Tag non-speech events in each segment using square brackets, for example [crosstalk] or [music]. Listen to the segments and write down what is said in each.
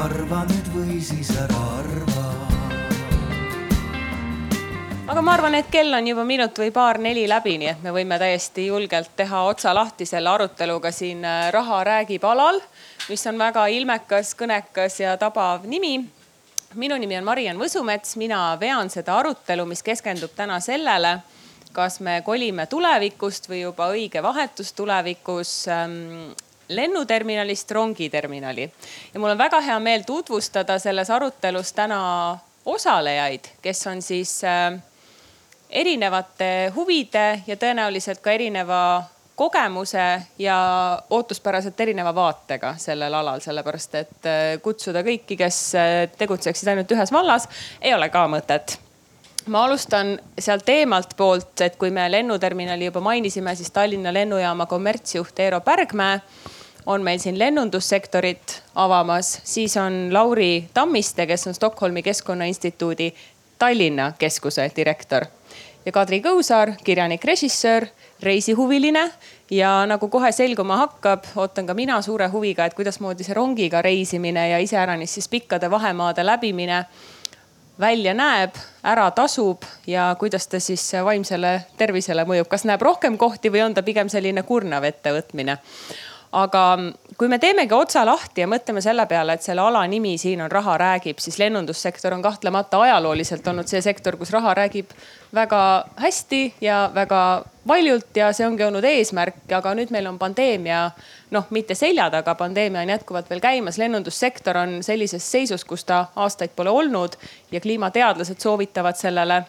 arva nüüd või siis ära arva aga ma arvan, et kell on juba minut või paar-neli läbi, nii et me võime täiesti julgelt teha otsa lahti selle aruteluga siin äh, Raha räägib alal, mis on väga ilmekas, kõnekas ja tabav nimi. minu nimi on Mariann Võsumets, mina vean seda arutelu, mis keskendub täna sellele, kas me kolime tulevikust või juba õige vahetus tulevikus ähm, lennuterminalist rongiterminali. ja mul on väga hea meel tutvustada selles arutelus täna osalejaid, kes on siis äh, erinevate huvide ja tõenäoliselt ka erineva kogemuse ja ootuspäraselt erineva vaatega sellel alal, sellepärast et äh, kutsuda kõiki, kes äh, tegutseksid ainult ühes vallas, ei ole ka mõtet. ma alustan sealt eemalt poolt, et kui me lennuterminali juba mainisime, siis Tallinna lennujaama kommertsjuht Eero Pärgmäe on meil siin lennundussektorit avamas, siis on Lauri Tammiste, kes on Stockholmi Keskkonnainstituudi Tallinna keskuse direktor. Ja Kadri Kõusaar, kirjanik, režissöör, reisihuviline. Ja nagu kohe selguma hakkab, ootan ka mina suure huviga, et kuidasmoodi see rongiga reisimine ja iseäranis siis pikkade vahemaade läbimine välja näeb, ära tasub ja kuidas ta siis vaimsele tervisele mõjub, kas näeb rohkem kohti või on ta pigem selline kurnav ettevõtmine aga kui me teemegi otsa lahti ja mõtleme selle peale, et selle ala nimi siin on Raha räägib, siis lennundussektor on kahtlemata ajalooliselt olnud see sektor, kus raha räägib väga hästi ja väga valjult ja see ongi olnud eesmärk, aga nüüd meil on pandeemia noh, mitte selja taga, pandeemia on jätkuvalt veel käimas, lennundussektor on sellises seisus, kus ta aastaid pole olnud ja kliimateadlased soovitavad sellele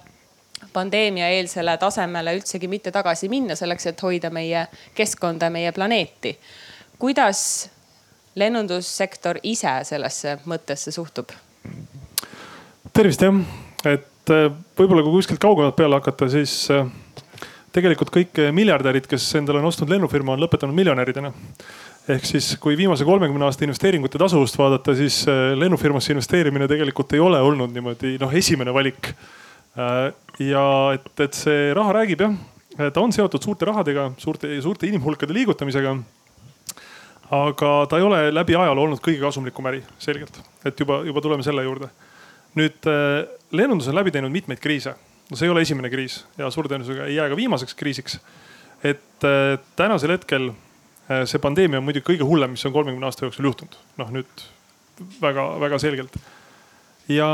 pandeemia eelsele tasemele üldsegi mitte tagasi minna, selleks et hoida meie keskkonda meie planeeti kuidas lennundussektor ise sellesse mõttesse suhtub? tervist jah, et äh, võib-olla kui kuskilt kaugemalt peale hakata, siis äh, tegelikult kõik miljardärid, kes endale on ostnud lennufirma, on lõpetanud miljonäridena. ehk siis, kui viimase kolmekümne aasta investeeringute tasuvust vaadata, siis äh, lennufirmasse investeerimine tegelikult ei ole olnud niimoodi noh, esimene valik. ja et, et see raha räägib jah, ta on seotud suurte rahadega, suurte, suurte inimhulkade liigutamisega aga ta ei ole läbi ajaloo olnud kõige kasumlikum äri, selgelt. et juba, juba tuleme selle juurde. nüüd äh, lennundus on läbi teinud mitmeid kriise. no see ei ole esimene kriis ja suure tõenäosusega ei jää ka viimaseks kriisiks. et äh, tänasel hetkel äh, see pandeemia on muidugi kõige hullem, mis on kolmekümne aasta jooksul juhtunud. noh nüüd väga-väga selgelt. ja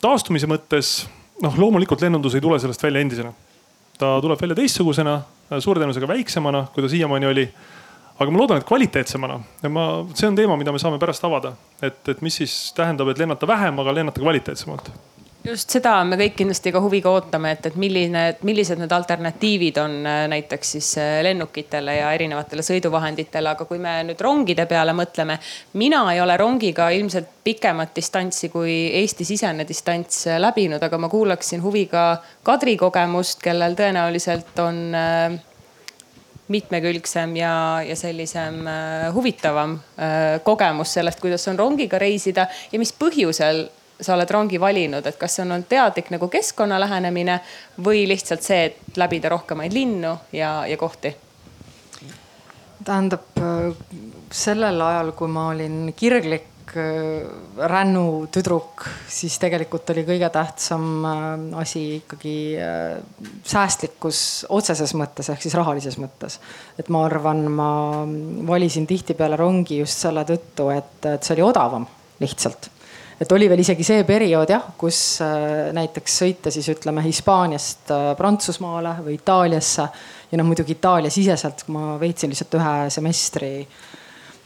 taastumise mõttes noh, loomulikult lennundus ei tule sellest välja endisena. ta tuleb välja teistsugusena, suure tõenäosusega väiksemana, kui ta siiamaani oli aga ma loodan, et kvaliteetsemana. Ja ma, see on teema, mida me saame pärast avada, et, et mis siis tähendab, et lennata vähem, aga lennata kvaliteetsemalt. Just seda me kõik kindlasti ka huviga ootame, et, et milline, millised need alternatiivid on äh, näiteks siis äh, lennukitele ja erinevatele sõiduvahenditele, aga kui me nüüd rongide peale mõtleme. mina ei ole rongiga ilmselt pikemat distantsi kui Eesti-sisene distants äh, läbinud, aga ma kuulaksin huviga Kadri kogemust, kellel tõenäoliselt on mitmekülgsem ja, ja sellisem äh, huvitavam äh, kogemus sellest, kuidas on rongiga reisida ja mis põhjusel sa oled rongi valinud, et kas see on olnud teadlik nagu keskkonna lähenemine või lihtsalt see, et läbida rohkemaid linnu ja, ja kohti? tähendab sellel ajal, kui ma olin kirglik Äh, rännutüdruk, siis tegelikult oli kõige tähtsam äh, asi ikkagi äh, säästlikkus otseses mõttes ehk siis rahalises mõttes. et ma arvan, ma valisin tihtipeale rongi just selle tõttu, et, et see oli odavam lihtsalt et oli veel isegi see periood jah, kus näiteks sõita siis ütleme Hispaaniast Prantsusmaale või Itaaliasse ja noh, muidugi Itaalia siseselt ma veetsin lihtsalt ühe semestri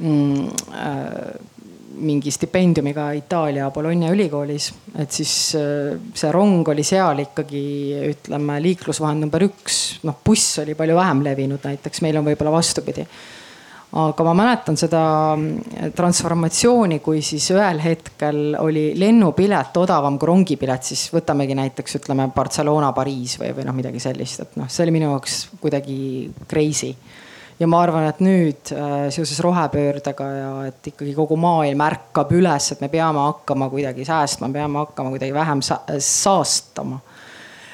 mm, äh, mingi stipendiumiga Itaalia Bologna ülikoolis, et siis äh, see rong oli seal ikkagi ütleme liiklusvahend number üks, noh buss oli palju vähem levinud näiteks, meil on võib-olla vastupidi. aga ma mäletan seda mm, transformatsiooni, kui siis ühel hetkel oli lennupilet odavam kui rongipilet, siis võtamegi näiteks ütleme Barcelona, Pariis või, või noh, midagi sellist, et noh, see oli minu jaoks kuidagi crazy ja ma arvan, et nüüd äh, seoses rohepöördega ja et ikkagi kogu maailm ärkab üles, et me peame hakkama kuidagi säästma, peame hakkama kuidagi vähem sa saastama.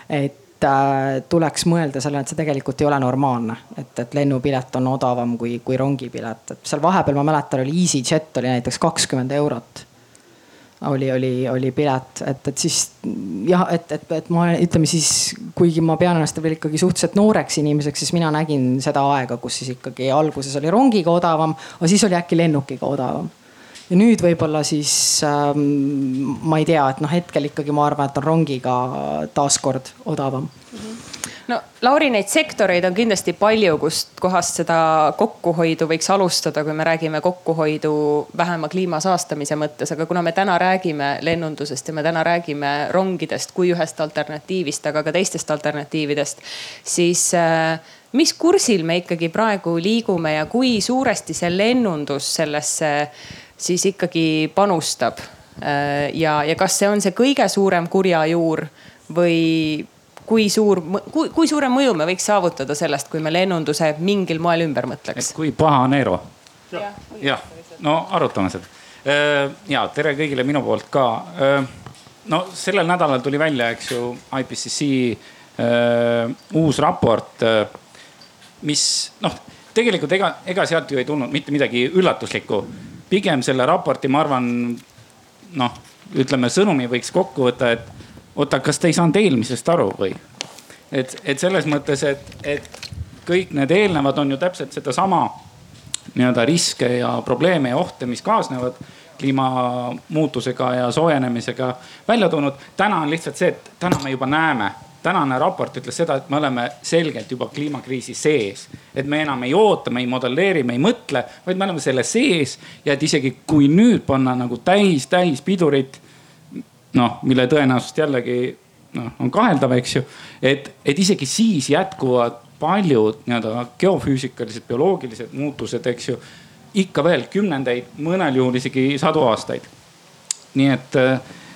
et äh, tuleks mõelda sellele, et see tegelikult ei ole normaalne, et, et lennupilet on odavam kui, kui rongipilet, et seal vahepeal ma mäletan, oli EasyJet oli näiteks kakskümmend eurot oli, oli, oli pilet, et, et siis jah, et, et, et ma ütleme siis, kuigi ma pean ennast veel ikkagi suhteliselt nooreks inimeseks, siis mina nägin seda aega, kus siis ikkagi alguses oli rongiga odavam, aga siis oli äkki lennukiga odavam ja nüüd võib-olla siis ähm, ma ei tea, et noh, hetkel ikkagi ma arvan, et on rongiga taaskord odavam mm. -hmm no Lauri, neid sektoreid on kindlasti palju, kust kohast seda kokkuhoidu võiks alustada, kui me räägime kokkuhoidu vähema kliima saastamise mõttes, aga kuna me täna räägime lennundusest ja me täna räägime rongidest kui ühest alternatiivist, aga ka teistest alternatiividest, siis äh, mis kursil me ikkagi praegu liigume ja kui suuresti see lennundus sellesse siis ikkagi panustab? Äh, ja, ja kas see on see kõige suurem kurja juur või kui suur, kui, kui suure mõju me võiks saavutada sellest, kui me lennunduse mingil moel ümber mõtleks? kui paha on Eero? jah, no arutame seda. Äh, ja tere kõigile minu poolt ka. Äh, no sellel nädalal tuli välja, eks ju, IPCC äh, uus raport, mis noh, tegelikult ega, ega sealt ju ei tulnud mitte midagi üllatuslikku. pigem selle raporti, ma arvan, noh, ütleme sõnumi võiks kokku võtta, et oota, kas te ei saanud eelmisest aru või? et, et selles mõttes, et, et kõik need eelnevad on ju täpselt sedasama nii-öelda riske ja probleeme ja ohte, mis kaasnevad kliimamuutusega ja soojenemisega välja toonud. täna on lihtsalt see, et täna me juba näeme, tänane raport ütles seda, et me oleme selgelt juba kliimakriisi sees. et me enam ei oota, me ei modelleeri, me ei mõtle, vaid me oleme selle sees ja et isegi kui nüüd panna nagu täis, täis pidurit noh, mille tõenäosust jällegi noh, on kaheldav, eks ju. et, et isegi siis jätkuvad paljud nii-öelda geofüüsikalised, bioloogilised muutused, eks ju. ikka veel kümnendeid, mõnel juhul isegi sadu aastaid. nii et,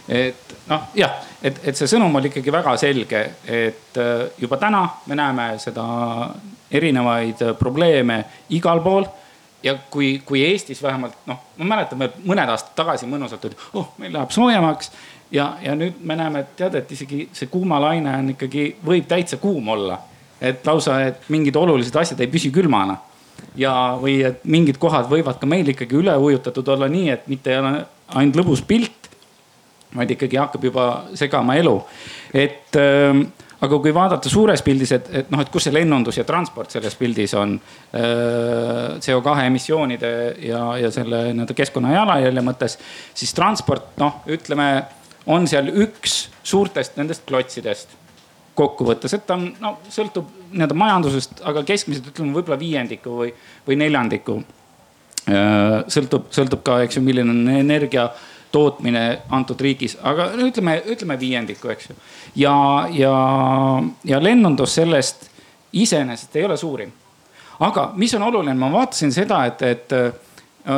et noh, jah, et, et see sõnum oli ikkagi väga selge, et juba täna me näeme seda erinevaid probleeme igal pool ja kui, kui Eestis vähemalt noh, ma mäletan veel mõned aastad tagasi mõnusalt oli, oh meil läheb soojemaks ja, ja nüüd me näeme, et tead, et isegi see kuumalaine on ikkagi, võib täitsa kuum olla. et lausa, et mingid olulised asjad ei püsi külmana. ja, või et mingid kohad võivad ka meil ikkagi üle ujutatud olla nii, et mitte ei ole ainult lõbus pilt, vaid ikkagi hakkab juba segama elu. et ähm, aga kui vaadata suures pildis, et, et noh, et kus see lennundus ja transport selles pildis on äh, CO2 emissioonide ja, ja selle nii-öelda keskkonna jalajälje mõttes, siis transport noh, ütleme on seal üks suurtest nendest klotsidest kokkuvõttes, et ta on, no sõltub nii-öelda majandusest, aga keskmiselt ütleme võib-olla viiendiku või, või neljandiku. Äh, sõltub, sõltub ka, eks ju, milline on energia tootmine antud riigis, aga no ütleme, ütleme viiendiku, eks ju. ja, ja, ja lennundus sellest iseenesest ei ole suurim. aga mis on oluline, ma vaatasin seda, et, et äh,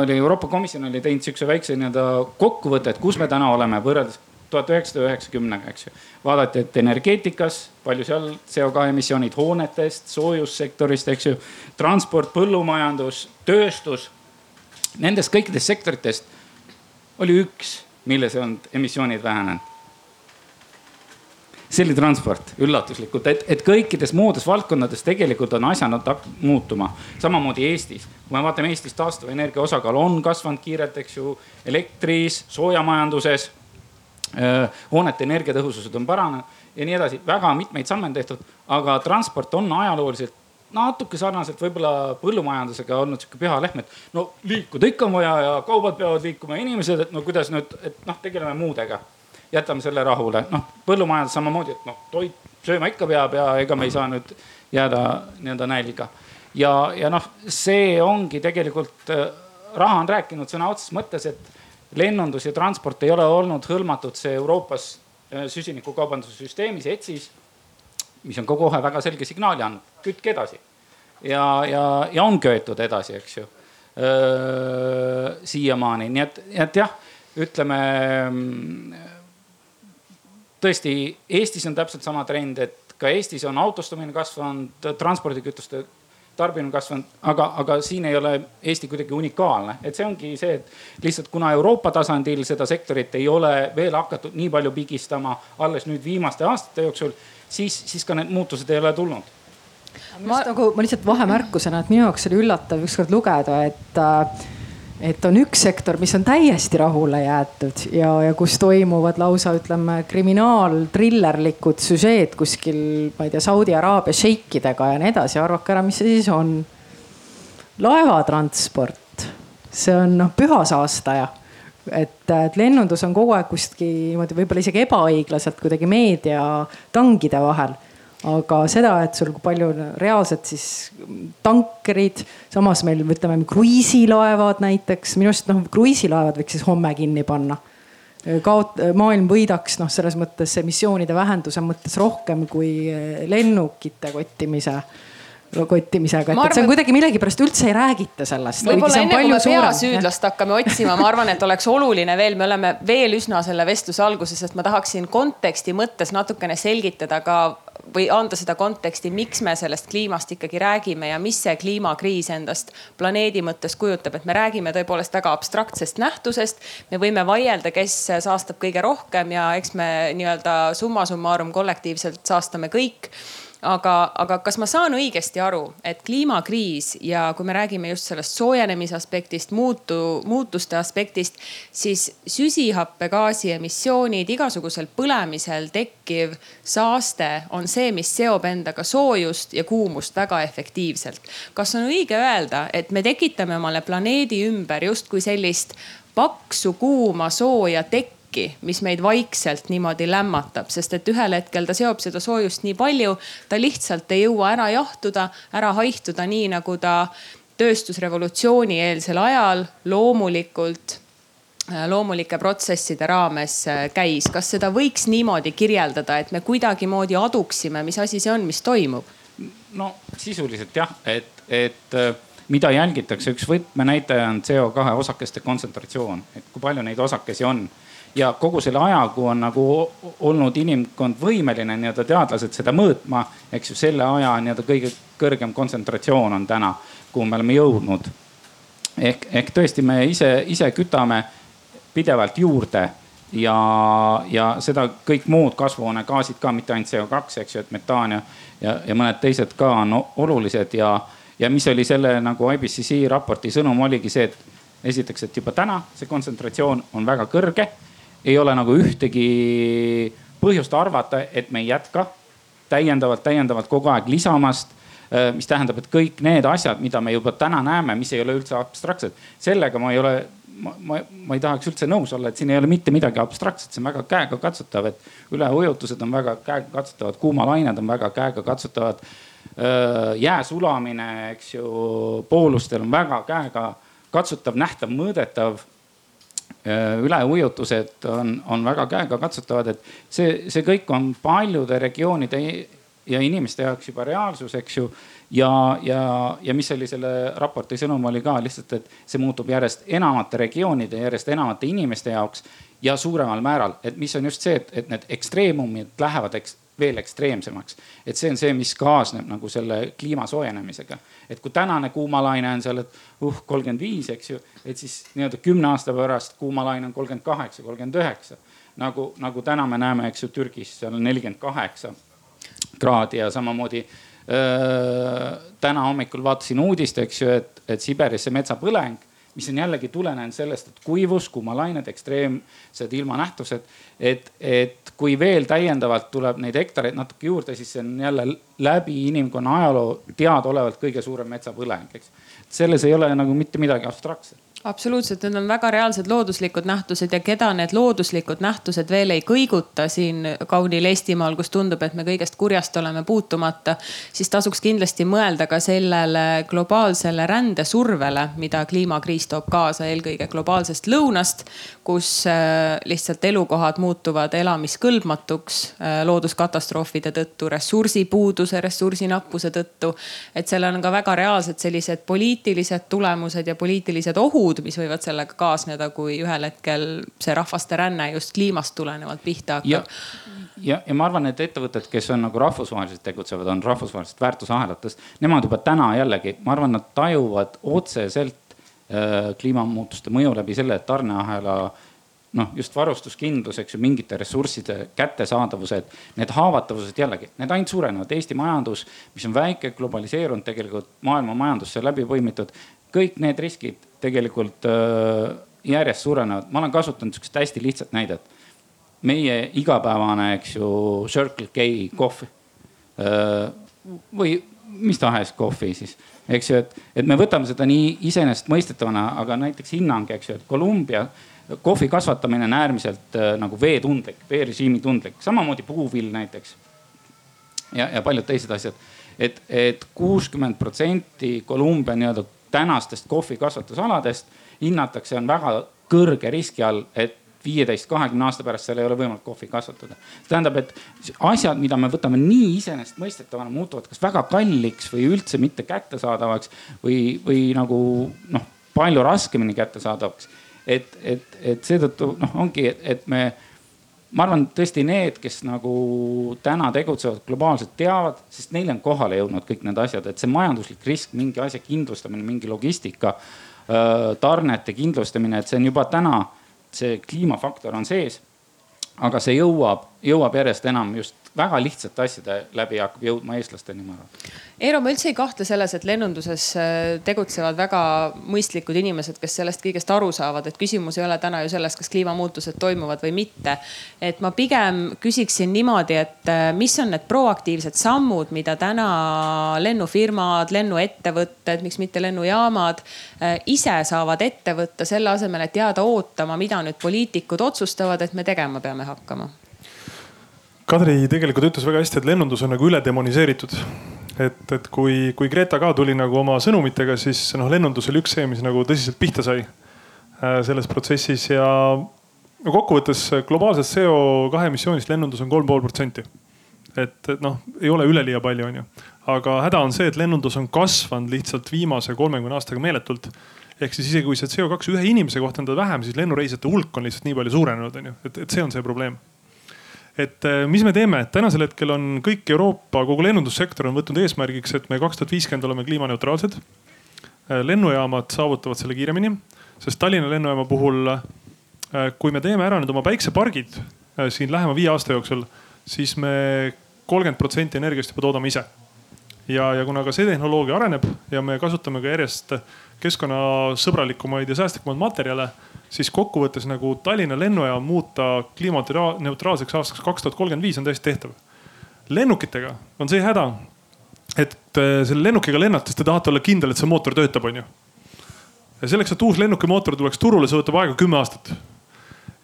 oli Euroopa Komisjon oli teinud sihukese väikse nii-öelda kokkuvõtte, et kus me täna oleme võrreldes tuhat üheksasada üheksakümnega, eks ju. vaadati, et energeetikas, palju seal CO2 emissioonid hoonetest, soojussektorist, eks ju. transport, põllumajandus, tööstus. Nendest kõikidest sektoritest oli üks, milles ei olnud emissioonid vähenenud. see oli transport, üllatuslikult, et, et kõikides muudes valdkondades tegelikult on asjad muutuma. samamoodi Eestis, kui me vaatame Eestis taastuvenergia osakaal on kasvanud kiirelt, eks ju, elektris, soojamajanduses hoonete energiatõhusused on paranenud ja nii edasi, väga mitmeid samme on tehtud, aga transport on ajalooliselt natuke sarnaselt võib-olla põllumajandusega olnud sihuke püha lehm, et no liikuda ikka on vaja ja kaubad peavad liikuma ja inimesed, et no kuidas nüüd, et noh, tegeleme muudega. jätame selle rahule, noh põllumajandus samamoodi, et noh, toit sööma ikka peab ja ega me ei saa nüüd jääda nii-öelda nälga. ja, ja noh, see ongi tegelikult, äh, raha on rääkinud sõna otseses mõttes, et lennundus ja transport ei ole olnud hõlmatud see Euroopas äh, süsinikukaubanduse süsteemis, ETS-is. mis on ka kohe väga selge signaali andnud, kütke edasi. ja, ja, ja on köetud edasi, eks ju. Äh, siiamaani, nii et, et jah, ütleme. tõesti, Eestis on täpselt sama trend, et ka Eestis on autostumine kasvanud, transpordikütuste tarbimine kasvanud, aga, aga siin ei ole Eesti kuidagi unikaalne, et see ongi see, et lihtsalt kuna Euroopa tasandil seda sektorit ei ole veel hakatud nii palju pigistama alles nüüd viimaste aastate jooksul, siis, siis ka need muutused ei ole tulnud. Ma, nagu, ma lihtsalt vahemärkusena, et minu jaoks oli üllatav ükskord lugeda, et äh, et on üks sektor, mis on täiesti rahule jäetud ja, ja kus toimuvad lausa ütleme kriminaal-trillerlikud süžeed kuskil, ma ei tea, Saudi Araabia šeikidega ja nii edasi, arvake ära, mis see siis on. laevatransport, see on noh püha saastaja. Et, et lennundus on kogu aeg kuskil niimoodi võib-olla isegi ebaõiglaselt kuidagi meedia tangide vahel aga seda, et sul palju reaalselt siis tankerid, samas meil ütleme kruiisilaevad näiteks, minu arust noh, kruiisilaevad võiks siis homme kinni panna. kaot-, maailm võidaks noh, selles mõttes emissioonide vähenduse mõttes rohkem kui lennukite kottimise kottimisega, et, et see on kuidagi millegipärast üldse ei räägita sellest. võib-olla enne kui me peasüüdlast hakkame otsima, ma arvan, et oleks oluline veel, me oleme veel üsna selle vestluse alguses, et ma tahaksin konteksti mõttes natukene selgitada ka või anda seda konteksti, miks me sellest kliimast ikkagi räägime ja mis see kliimakriis endast planeedi mõttes kujutab, et me räägime tõepoolest väga abstraktsest nähtusest. me võime vaielda, kes saastab kõige rohkem ja eks me nii-öelda summa summarum kollektiivselt saastame kõik aga, aga kas ma saan õigesti aru, et kliimakriis ja kui me räägime just sellest soojenemise aspektist, muutu, muutuste aspektist, siis süsihappegaasi emissioonid, igasugusel põlemisel tekkiv saaste on see, mis seob endaga soojust ja kuumust väga efektiivselt. kas on õige öelda, et me tekitame omale planeedi ümber justkui sellist paksu, kuuma, sooja tekki? Tükki, mis meid vaikselt niimoodi lämmatab, sest et ühel hetkel ta seob seda soojust nii palju, ta lihtsalt ei jõua ära jahtuda, ära haihtuda, nii nagu ta tööstusrevolutsiooni eelsel ajal loomulikult äh, loomulike protsesside raames äh, käis. kas seda võiks niimoodi kirjeldada, et me kuidagimoodi aduksime, mis asi see on, mis toimub? no sisuliselt jah, et, et äh, mida jälgitakse, üks võtmenäitaja on CO2 osakeste kontsentratsioon, et kui palju neid osakesi on ja kogu selle aja, kui on nagu olnud inimkond võimeline nii-öelda teadlased seda mõõtma, eks ju, selle aja nii-öelda kõige kõrgem kontsentratsioon on täna, kuhu me oleme jõudnud. ehk, ehk tõesti, me ise, ise kütame pidevalt juurde ja, ja seda kõik muud kasvuhoonegaasid ka, mitte ainult CO2, eks ju, et metaan ja, ja, ja mõned teised ka on olulised ja, ja mis oli selle nagu IPCC raporti sõnum oligi see, et esiteks, et juba täna see kontsentratsioon on väga kõrge ei ole nagu ühtegi põhjust arvata, et me ei jätka täiendavalt, täiendavalt kogu aeg lisamast äh, mis tähendab, et kõik need asjad, mida me juba täna näeme, mis ei ole üldse abstraktsed, sellega ma ei ole, ma, ma, ma ei tahaks üldse nõus olla, et siin ei ole mitte midagi abstraktset, see on väga käegakatsutav, et üleujutused on väga käegakatsutavad, kuumalained on väga käegakatsutavad. Äh, jää sulamine, eks ju, poolustel on väga käegakatsutav, nähtav, mõõdetav üleujutused on, on väga käegakatsutavad, et see, see kõik on paljude regioonide ja inimeste jaoks juba reaalsus, eks ju. ja, ja, ja mis oli selle raporti sõnum oli ka lihtsalt, et see muutub järjest enamate regioonide, järjest enamate inimeste jaoks ja suuremal määral, et mis on just see, et, et need ekstreemumid lähevad eks, veel ekstreemsemaks. et see on see, mis kaasneb nagu selle kliima soojenemisega. et kui tänane kuumalaine on seal, et uh kolmkümmend viis, eks ju, et siis nii-öelda kümne aasta pärast kuumalaine on kolmkümmend kaheksa, kolmkümmend üheksa. nagu, nagu täna me näeme, eks ju, Türgis seal on nelikümmend kaheksa kraadi ja samamoodi öö, täna hommikul vaatasin uudist, eks ju, et, et Siberis see metsapõleng mis on jällegi tulenenud sellest, et kuivus, kuumalained, ekstreemsed ilmanähtused. et, et kui veel täiendavalt tuleb neid hektareid natuke juurde, siis see on jälle läbi inimkonna ajaloo teadaolevalt kõige suurem metsapõleng, eks. selles ei ole nagu mitte midagi abstraktset absoluutselt, need on väga reaalsed looduslikud nähtused ja keda need looduslikud nähtused veel ei kõiguta siin kaunil Eestimaal, kus tundub, et me kõigest kurjast oleme puutumata. siis tasuks kindlasti mõelda ka sellele globaalsele rändesurvele, mida kliimakriis toob kaasa eelkõige globaalsest lõunast, kus äh, lihtsalt elukohad muutuvad elamiskõlbmatuks äh, looduskatastroofide tõttu, ressursipuuduse, ressursinappuse tõttu. et sellel on ka väga reaalsed sellised poliitilised tulemused ja poliitilised ohud ohud, mis võivad sellega kaasneda, kui ühel hetkel see rahvaste ränne just kliimast tulenevalt pihta hakkab. ja, ja ma arvan, et ettevõtted, kes on nagu rahvusvaheliselt tegutsevad, on rahvusvahelisest väärtusahelates, nemad juba täna jällegi, ma arvan, nad tajuvad otseselt äh, kliimamuutuste mõju läbi selle, et tarneahela noh, just varustuskindlus, eks ju, mingite ressursside kättesaadavused, need haavatavused jällegi, need ainult suurenevad. Eesti majandus, mis on väike, globaliseerunud tegelikult maailma majandusse läbi põimitud, kõik need riskid tegelikult äh, järjest suurenevad. ma olen kasutanud sihukest hästi lihtsat näidet. meie igapäevane, eks ju, Circle K kohv äh, või mis tahes kohvi siis, eks ju, et, et me võtame seda nii iseenesestmõistetavana, aga näiteks hinnang, eks ju, et Kolumbia kohvi kasvatamine on äärmiselt äh, nagu veetundlik, veerežiimi tundlik, samamoodi puuvill näiteks. ja, ja paljud teised asjad et, et kuuskümmend protsenti Kolumbia nii-öelda tänastest kohvikasvatusaladest hinnatakse, on väga kõrge riski all, et viieteist, kahekümne aasta pärast seal ei ole võimalik kohvi kasvatada. tähendab, et asjad, mida me võtame nii iseenesestmõistetavana, muutuvad kas väga kalliks või üldse mitte kättesaadavaks või, või nagu noh, palju raskemini kättesaadavaks. et, et, et seetõttu noh, ongi, et me ma arvan, tõesti need, kes nagu täna tegutsevad globaalselt, teavad, sest neile on kohale jõudnud kõik need asjad, et see majanduslik risk, mingi asja kindlustamine, mingi logistika, tarnete kindlustamine, et see on juba täna, see kliimafaktor on sees. aga see jõuab, jõuab järjest enam just väga lihtsate asjade läbi hakkab jõudma eestlasteni, ma arvan. Eero, ma üldse ei kahtle selles, et lennunduses äh, tegutsevad väga mõistlikud inimesed, kes sellest kõigest aru saavad, et küsimus ei ole täna ju selles, kas kliimamuutused toimuvad või mitte. et ma pigem küsiksin niimoodi, et äh, mis on need proaktiivsed sammud, mida täna lennufirmad, lennuettevõtted, miks mitte lennujaamad äh, ise saavad ette võtta selle asemel, et jääda ootama, mida nüüd poliitikud otsustavad, et me tegema peame hakkama Kadri tegelikult ütles väga hästi, et lennundus on nagu üle demoniseeritud. et, et kui, kui Greta ka tuli nagu oma sõnumitega, siis noh, lennundus oli üks see, mis nagu tõsiselt pihta sai äh, selles protsessis ja no kokkuvõttes globaalsest CO2 emissioonist lennundus on kolm pool protsenti. et, et noh, ei ole üleliia palju, onju. aga häda on see, et lennundus on kasvanud lihtsalt viimase kolmekümne aastaga meeletult ehk siis isegi kui see CO2 ühe inimese kohta on ta vähem, siis lennureisijate hulk on lihtsalt nii palju suurenenud, onju, et, et see on see probleem et äh, mis me teeme, tänasel hetkel on kõik Euroopa, kogu lennundussektor on võtnud eesmärgiks, et me kaks tuhat viiskümmend oleme kliimaneutraalsed. Äh, lennujaamad saavutavad selle kiiremini, sest Tallinna lennujaama puhul, äh, kui me teeme ära nüüd oma päiksepargid siin lähema viie aasta jooksul, siis me kolmkümmend protsenti energiast juba toodame ise. ja, ja kuna ka see tehnoloogia areneb ja me kasutame ka järjest keskkonnasõbralikumaid ja säästlikumaid materjale siis kokkuvõttes nagu Tallinna lennujaam muuta kliimaneutraalseks aastaks kaks tuhat kolmkümmend viis on täiesti tehtav. lennukitega on see häda, et äh, selle lennukiga lennates te tahate olla kindel, et see mootor töötab, onju. ja selleks, et uus lennukimootor tuleks turule, see võtab aega kümme aastat.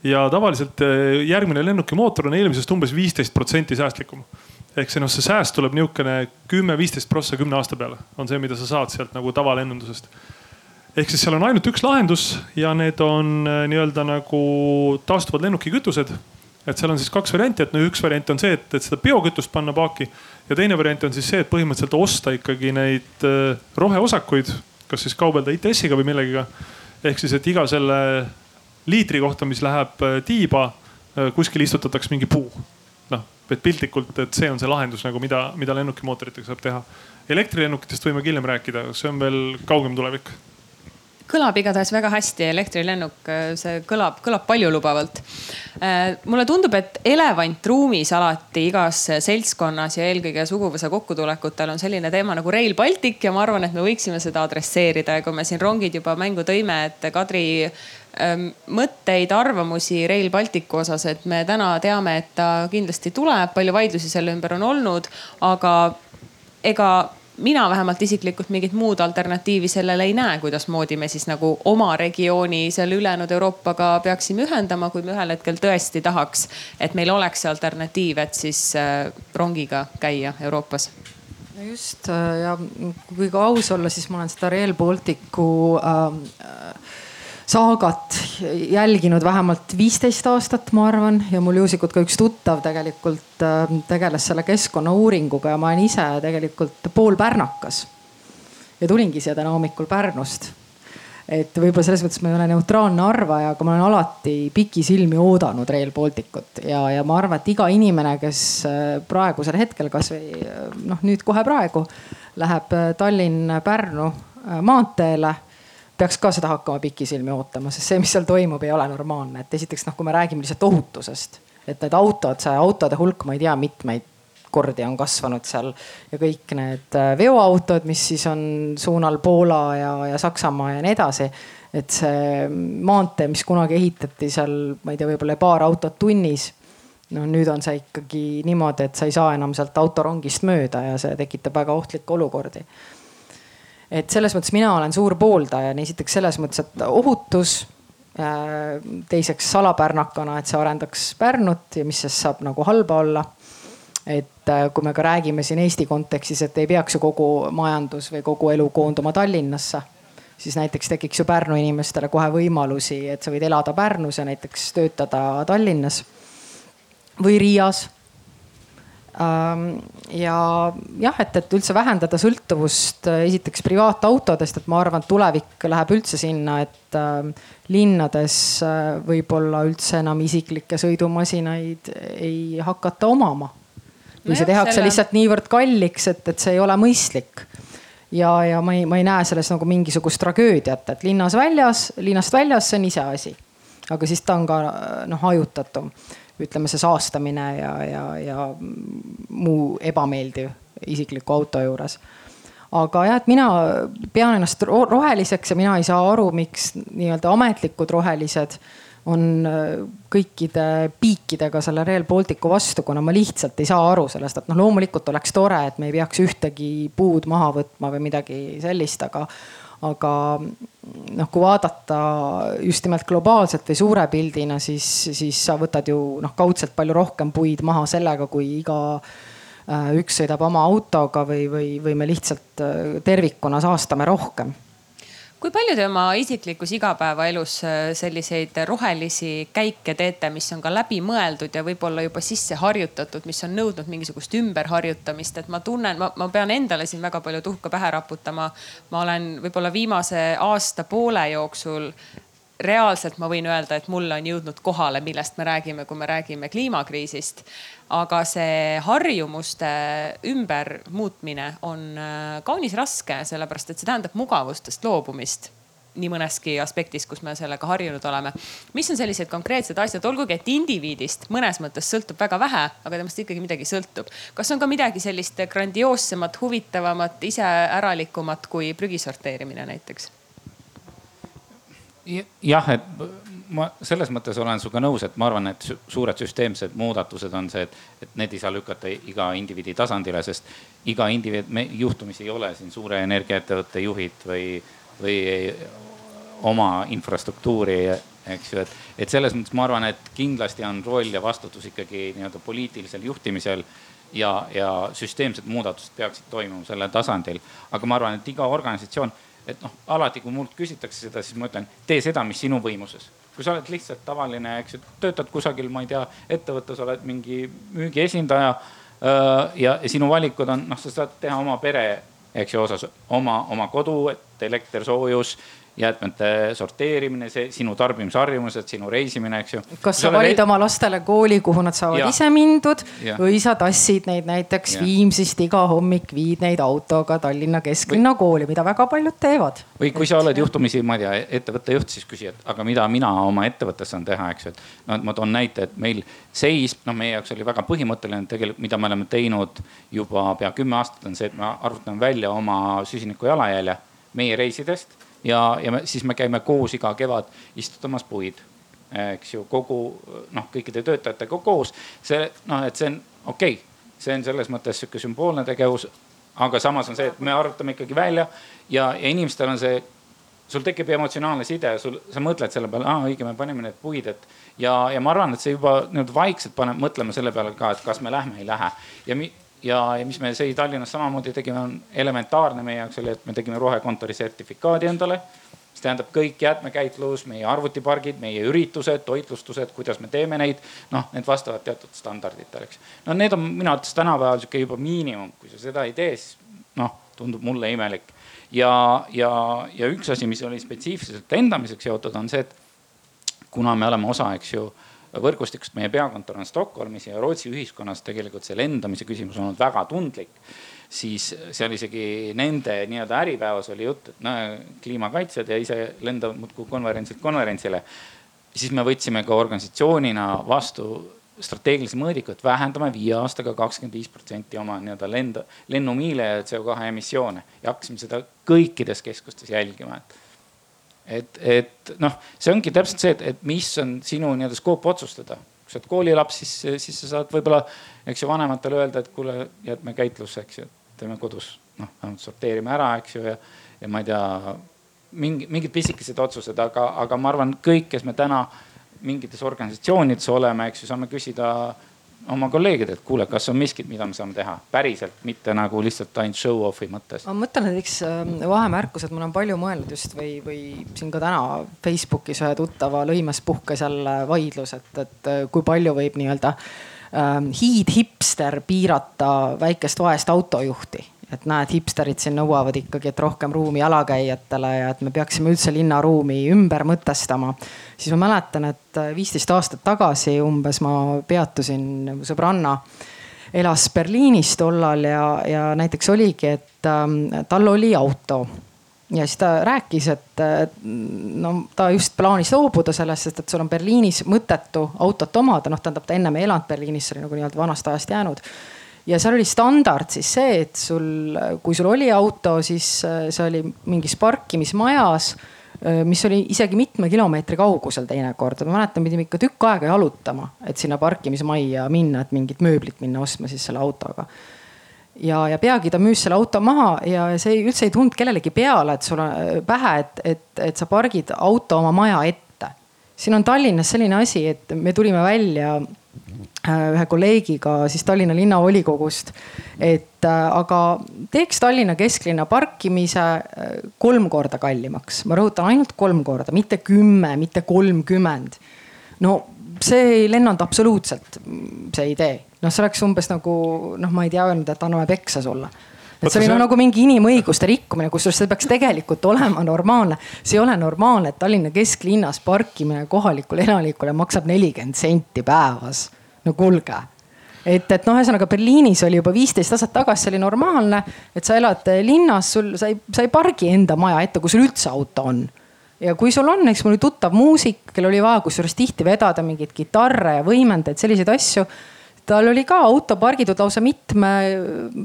ja tavaliselt äh, järgmine lennukimootor on eelmisest umbes viisteist protsenti säästlikum ehk see noh, see sääst tuleb niisugune kümme, viisteist prossa kümne aasta peale on see, mida sa saad sealt nagu tavalennundusest ehk siis seal on ainult üks lahendus ja need on äh, nii-öelda nagu taastuvad lennukikütused. et seal on siis kaks varianti, et no üks variant on see, et, et seda biokütust panna paaki ja teine variant on siis see, et põhimõtteliselt osta ikkagi neid äh, roheosakuid, kas siis kaubelda ITS-iga või millegiga. ehk siis, et iga selle liitri kohta, mis läheb äh, tiiba, kuskil istutatakse mingi puu. noh, et piltlikult, et see on see lahendus nagu, mida, mida lennukimootoritega saab teha. elektrilennukitest võime hiljem rääkida, see on veel kaugem tulevik kõlab igatahes väga hästi, elektrilennuk, see kõlab, kõlab paljulubavalt. Äh, mulle tundub, et elevant ruumis alati igas seltskonnas ja eelkõige suguvõsa kokkutulekutel on selline teema nagu Rail Baltic ja ma arvan, et me võiksime seda adresseerida ja kui me siin rongid juba mängu tõime, et Kadri ähm, mõtteid, arvamusi Rail Balticu osas, et me täna teame, et ta kindlasti tuleb, palju vaidlusi selle ümber on olnud, aga ega mina vähemalt isiklikult mingit muud alternatiivi sellele ei näe, kuidasmoodi me siis nagu oma regiooni selle ülejäänud Euroopaga peaksime ühendama, kui me ühel hetkel tõesti tahaks, et meil oleks see alternatiiv, et siis äh, rongiga käia Euroopas. No just äh, ja kui ka aus olla, siis ma olen seda Rail Balticu äh, saagat jälginud vähemalt viisteist aastat, ma arvan, ja mul juhuslikult ka üks tuttav tegelikult äh, tegeles selle keskkonnauuringuga ja ma olen ise tegelikult poolpärnakas. ja tulingi siia täna hommikul Pärnust. et võib-olla selles mõttes ma ei ole neutraalne arvaja, aga ma olen alati pikisilmi oodanud Rail Balticut ja, ja ma arvan, et iga inimene, kes äh, praegusel hetkel kasvõi äh, noh, nüüd kohe praegu läheb Tallinn-Pärnu maanteele peaks ka seda hakkama pikisilmi ootama, sest see, mis seal toimub, ei ole normaalne, et esiteks noh, kui me räägime lihtsalt ohutusest, et need autod, see autode hulk, ma ei tea, mitmeid kordi on kasvanud seal ja kõik need äh, veoautod, mis siis on suunal Poola ja, ja Saksamaa ja nii edasi. et see maantee, mis kunagi ehitati seal, ma ei tea, võib-olla paar autot tunnis no nüüd on see ikkagi niimoodi, et sa ei saa enam sealt autorongist mööda ja see tekitab väga ohtlikke olukordi. Et selles mõttes mina olen suur pooldaja, esiteks selles mõttes, et ohutus. Äh, teiseks salapärnakana, et see arendaks Pärnut ja mis sest saab nagu halba olla. et äh, kui me ka räägime siin Eesti kontekstis, et ei peaks ju kogu majandus või kogu elu koonduma Tallinnasse siis näiteks tekiks ju Pärnu inimestele kohe võimalusi, et sa võid elada Pärnus ja näiteks töötada Tallinnas või Riias. Ähm, ja jah, et, et üldse vähendada sõltuvust äh, esiteks privaatautodest, et ma arvan, et tulevik läheb üldse sinna, et äh, linnades äh, võib-olla üldse enam isiklikke sõidumasinaid ei hakata omama. või see tehakse selle... lihtsalt niivõrd kalliks, et, et see ei ole mõistlik ja, ja ma ei, ma ei näe selles nagu mingisugust tragöödiat, et linnas väljas, linnast väljas, see on iseasi. aga siis ta on ka noh hajutatum ütleme, see saastamine ja, ja, ja muu ebameeldiv isikliku auto juures. aga jah, et mina pean ennast roheliseks ja mina ei saa aru, miks nii-öelda ametlikud rohelised on äh, kõikide piikidega selle Rail Balticu vastu, kuna ma lihtsalt ei saa aru sellest, et noh, loomulikult oleks tore, et me ei peaks ühtegi puud maha võtma või midagi sellist, aga aga noh, kui vaadata just nimelt globaalselt või suure pildina, siis, siis sa võtad ju noh, kaudselt palju rohkem puid maha sellega, kui iga äh, üks sõidab oma autoga või, või, või me lihtsalt äh, tervikuna saastame rohkem kui palju te oma isiklikus igapäevaelus äh, selliseid rohelisi käike teete, mis on ka läbimõeldud ja võib-olla juba sisse harjutatud, mis on nõudnud mingisugust ümberharjutamist, et ma tunnen, ma pean endale siin väga palju tuhka pähe raputama. ma olen võib-olla viimase aasta-poole jooksul reaalselt ma võin öelda, et mulle on jõudnud kohale, millest me räägime, kui me räägime kliimakriisist. Aga see harjumuste ümbermuutmine on äh, kaunis raske, sellepärast et see tähendab mugavustest loobumist nii mõneski aspektis, kus me sellega harjunud oleme. mis on sellised konkreetsed asjad, olgugi et indiviidist mõnes mõttes sõltub väga vähe, aga temast ikkagi midagi sõltub. kas on ka midagi sellist grandioossemat, huvitavamat, iseäralikumat kui prügi sorteerimine näiteks? jah, et ma selles mõttes olen sinuga nõus, et ma arvan, et suured süsteemsed muudatused on see, et, et need ei saa lükata iga indiviidi tasandile, sest iga indiviid, me juhtumisi ei ole siin suure energiaettevõtte juhid või, või oma infrastruktuuri, eks ju, et, et selles mõttes ma arvan, et kindlasti on roll ja vastutus ikkagi nii-öelda poliitilisel juhtimisel ja, ja süsteemsed muudatused peaksid toimuma sellel tasandil. aga ma arvan, et iga organisatsioon et noh, alati kui mult küsitakse seda, siis ma ütlen, tee seda, mis sinu võimuses. Kui sa oled lihtsalt tavaline, eks ju, töötad kusagil, ma ei tea, ettevõttes oled mingi müügiesindaja äh, ja, sinu valikud on, noh, sa saad teha oma pere, eks ju, osas oma, oma kodu, et elekter, soojus jäätmete sorteerimine, see sinu tarbimisharjumused, sinu reisimine, eks ju. kas sa valid oma lastele kooli, kuhu nad saavad ja. ise mindud ja. või sa tassid neid näiteks ja. Viimsist iga hommik, viid neid autoga Tallinna kesklinna või... kooli, mida väga paljud teevad. või kui et... sa oled juhtumisi, ma ei tea, ettevõtte juht, siis küsi, et aga mida mina oma ettevõttes saan teha, eks ju, et noh, et ma toon näite, et meil seis, noh, meie jaoks oli väga põhimõtteline tegelikult, mida me oleme teinud juba pea kümme aastat, on see, et me arvutame välja oma süsiniku jalajälje meie reisidest ja, ja me, siis me käime koos iga kevad istutamas puid, eks ju, kogu noh, kõikide töötajatega koos. see noh, et see on okei okay., see on selles mõttes sihuke sümboolne tegevus. aga samas on see, et me arutame ikkagi välja ja, ja inimestel on see sul tekib emotsionaalne side, sul, sa mõtled selle peale, aa õige, me panime need puid, et ja, ja ma arvan, et see juba nii-öelda vaikselt paneb mõtlema selle peale ka, et kas me lähme, ei lähe. ja mi, ja, ja mis me sai Tallinnas samamoodi tegime, on elementaarne meie jaoks oli, et me tegime rohekontori sertifikaadi endale. mis tähendab kõik jäätmekäitlus, meie arvutipargid, meie üritused, toitlustused, kuidas me teeme neid. noh, need vastavad teatud standarditele, eks. no need on minu arvates tänapäeval sihuke juba miinimum, kui sa seda ei tee, siis noh, tundub mulle imelik. ja, ja, ja üks asi, mis oli spetsiifiliselt lendamiseks seotud, on see, et kuna me oleme osa, eks ju võrgustikust, meie peakontor on Stockholmis ja Rootsi ühiskonnas tegelikult see lendamise küsimus on olnud väga tundlik. siis seal isegi nende nii-öelda äripäevas oli jutt, et no kliimakaitsjad ja ise lendavad muudkui konverentsilt konverentsile. siis me võtsime ka organisatsioonina vastu strateegilisi mõõdikuid, vähendame viie aastaga kakskümmend viis protsenti oma nii-öelda lend, lennumiile ja CO2 emissioone ja hakkasime seda kõikides keskustes jälgima, et et, et noh, see ongi täpselt see, et, et mis on sinu nii-öelda skoop otsustada. kui sa oled koolilaps, siis, siis sa saad võib-olla, eks ju, vanematele öelda, et kuule, jätme käitlusse, eks ju, teeme kodus, noh, vähemalt sorteerime ära, eks ju, ja, ja ma ei tea, mingi, mingid pisikesed otsused, aga, aga ma arvan, kõik, kes me täna mingites organisatsioonides oleme, eks ju, saame küsida oma kolleegidelt, kuule, kas on miskit, mida me saame teha päriselt, mitte nagu lihtsalt ainult show off'i mõttes. ma mõtlen näiteks ähm, vahemärkus, et ma olen palju mõelnud just või, või siin ka täna Facebookis ühe tuttava lõimes puhkes jälle vaidlus, et, et äh, kui palju võib nii-öelda ähm, hiidhipster piirata väikest vaest autojuhti et näed, hipsterid siin nõuavad ikkagi, et rohkem ruumi jalakäijatele ja et me peaksime üldse linnaruumi ümber mõtestama. siis ma mäletan, et viisteist aastat tagasi umbes ma peatusin, sõbranna elas Berliinis tollal ja, ja näiteks oligi, et ähm, tal oli auto. Ja siis ta rääkis, et no ta just plaanis loobuda sellest, sest et sul on Berliinis mõttetu autot omada, noh, tähendab ta ennem ei elanud Berliinis, see oli nagu nii-öelda vanast ajast jäänud ja seal oli standard siis see, et sul, kui sul oli auto, siis äh, see oli mingis parkimismajas, äh, mis oli isegi mitme kilomeetri kaugusel teinekord. ma mäletan, pidime ikka tükk aega jalutama, et sinna parkimismajja minna, et mingit mööblit minna ostma siis selle autoga ja, ja peagi ta müüs selle auto maha ja see üldse ei tulnud kellelegi peale, et sul on äh, pähe, et, et, et sa pargid auto oma maja ette. siin on Tallinnas selline asi, et me tulime välja ühe kolleegiga siis Tallinna linnavolikogust. et äh, aga teeks Tallinna kesklinna parkimise äh, kolm korda kallimaks, ma rõhutan ainult kolm korda, mitte kümme, mitte kolmkümmend. no see ei lennanud absoluutselt, see idee, noh, see oleks umbes nagu noh, ma ei tea öelnud, et anname peksa sulle et see oli see... nagu mingi inimõiguste rikkumine, kusjuures see peaks tegelikult olema normaalne. see ei ole normaalne, et Tallinna kesklinnas parkimine kohalikule elanikule maksab nelikümmend senti päevas no kuulge et, et noh, ühesõnaga Berliinis oli juba viisteist aastat tagasi, see oli normaalne, et sa elad linnas, sul, sa ei, sa ei pargi enda maja ette, kui sul üldse auto on. ja kui sul on, eks mul oli tuttav muusik, kellel oli vaja kusjuures tihti vedada mingeid kitarre ja võimendajaid, selliseid asju tal oli ka auto pargitud lausa mitme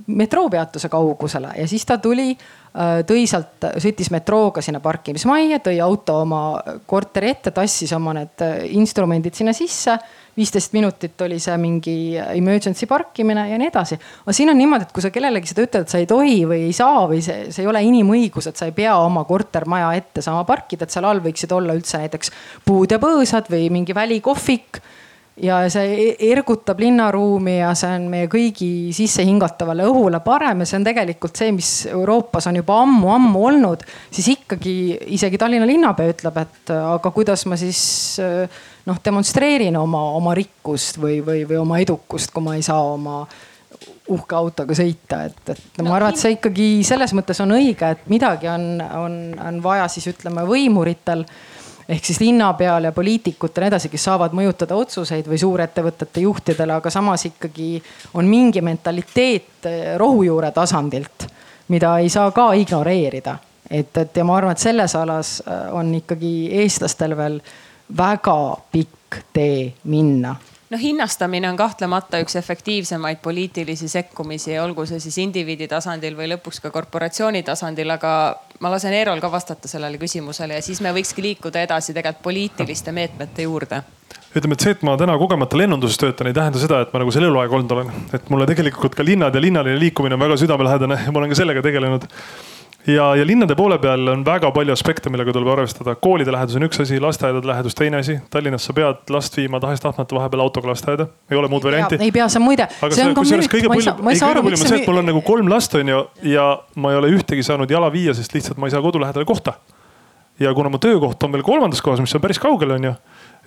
metroopeatuse kaugusele ja siis ta tuli, äh, tõi sealt, sõitis metrooga sinna parkimismajja, tõi auto oma korteri ette, tassis oma need äh, instrumendid sinna sisse viisteist minutit oli see mingi emergency parkimine ja nii edasi. aga siin on niimoodi, et kui sa kellelegi seda ütled, et sa ei tohi või ei saa või see, see ei ole inimõigus, et sa ei pea oma kortermaja ette saama parkida, et seal all võiksid olla üldse näiteks puud ja põõsad või mingi välikohvik ja see e-, ergutab linnaruumi ja see on meie kõigi sissehingatavale õhule parem ja see on tegelikult see, mis Euroopas on juba ammu-ammu olnud. siis ikkagi isegi Tallinna linnapea ütleb, et aga kuidas ma siis noh, demonstreerin oma, oma rikkust või, või, või oma edukust, kui ma ei saa oma uhke autoga sõita, et, et ma arvan, et see ikkagi selles mõttes on õige, et midagi on, on, on vaja siis ütleme võimuritel ehk siis linnapeal ja poliitikutel ja nii edasi, kes saavad mõjutada otsuseid või suurettevõtete juhtidele, aga samas ikkagi on mingi mentaliteet rohujuure tasandilt, mida ei saa ka ignoreerida. et, et ja ma arvan, et selles alas on ikkagi eestlastel veel väga pikk tee minna noh, hinnastamine on kahtlemata üks efektiivsemaid poliitilisi sekkumisi, olgu see siis indiviidi tasandil või lõpuks ka korporatsiooni tasandil, aga ma lasen Eerol ka vastata sellele küsimusele ja siis me võikski liikuda edasi tegelikult poliitiliste meetmete juurde ütleme, et see, et ma täna kogemata lennunduses töötan, ei tähenda seda, et ma nagu seal eluaeg olnud olen. et mulle tegelikult ka linnad ja linnaline liikumine on väga südamelähedane ja ma olen ka sellega tegelenud ja, ja linnade poole peal on väga palju aspekte, millega tuleb arvestada. koolide lähedus on üks asi, lasteaedade lähedus teine asi. Tallinnas sa pead last viima tahes-tahtmata vahepeal autoga lasteaeda, ei ole muud varianti. ei pea, see on muide. aga see on kusjuures kõige palju, kõige paljum on see, et mul on nagu kolm last on ju ja ma ei ole ühtegi saanud jala viia, sest lihtsalt ma ei saa kodu lähedale kohta. ja kuna mu töökoht on veel kolmandas kohas, mis on päris kaugel, on ju,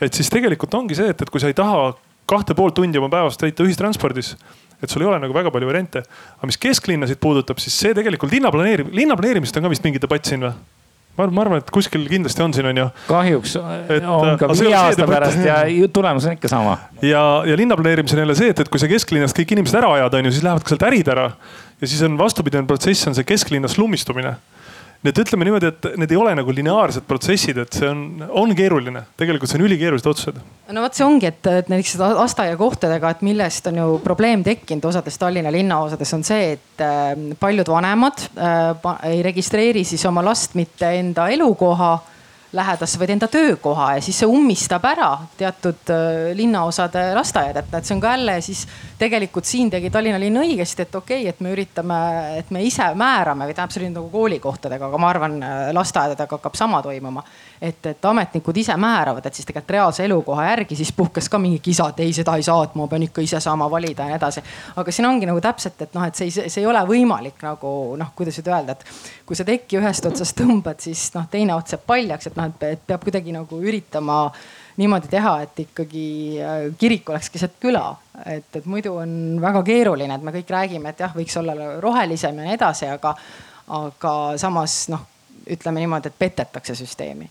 et siis tegelikult ongi see, et, et kui sa ei taha kahte pool tundi oma päevast täita ühistranspordis et sul ei ole nagu väga palju variante. aga mis kesklinnasid puudutab, siis see tegelikult linna planeerimine, linna planeerimist on ka vist mingi debatt siin või? ma arvan, ma arvan, et kuskil kindlasti on siin on ju. kahjuks et, on ka viie aasta pärast ja tulemus on ikka sama. ja, ja linnaplaneerimisel on jälle see, et, et kui sa kesklinnast kõik inimesed ära ajad, on ju, siis lähevad ka sealt ärid ära. ja siis on vastupidine protsess, on see kesklinna slummistumine nii et ütleme niimoodi, et need ei ole nagu lineaarsed protsessid, et see on, on keeruline, tegelikult see on ülikeerulised otsused. no vot, see ongi, et, et näiteks lasteaiakohtadega, et millest on ju probleem tekkinud osades Tallinna linnaosades on see, et äh, paljud vanemad äh, ei registreeri siis oma last mitte enda elukoha lähedasse, vaid enda töökoha ja siis see ummistab ära teatud äh, linnaosade lasteaiad, et, et see on ka jälle siis tegelikult siin tegi Tallinna linn õigesti, et okei okay,, et me üritame, et me ise määrame või tähendab, see oli nagu koolikohtadega, aga ma arvan, äh, lasteaedadega hakkab sama toimuma. et, et ametnikud ise määravad, et siis tegelikult reaalse elukoha järgi siis puhkes ka mingi kisa, et ei, seda ei saa, et ma pean ikka ise saama valida ja nii edasi. aga siin ongi nagu täpselt, et noh, et see ei, see ei ole võimalik nagu noh, kuidas nüüd öelda, et kui sa tekki ühest otsast tõmbad, siis noh, teine ots jääb paljaks, et noh, et peab kuidagi nagu üritama niimoodi teha, et ikkagi äh, kirik oleks keset küla. et, et muidu on väga keeruline, et me kõik räägime, et jah, võiks olla rohelisem ja nii edasi, aga, aga samas noh, ütleme niimoodi, et petetakse süsteemi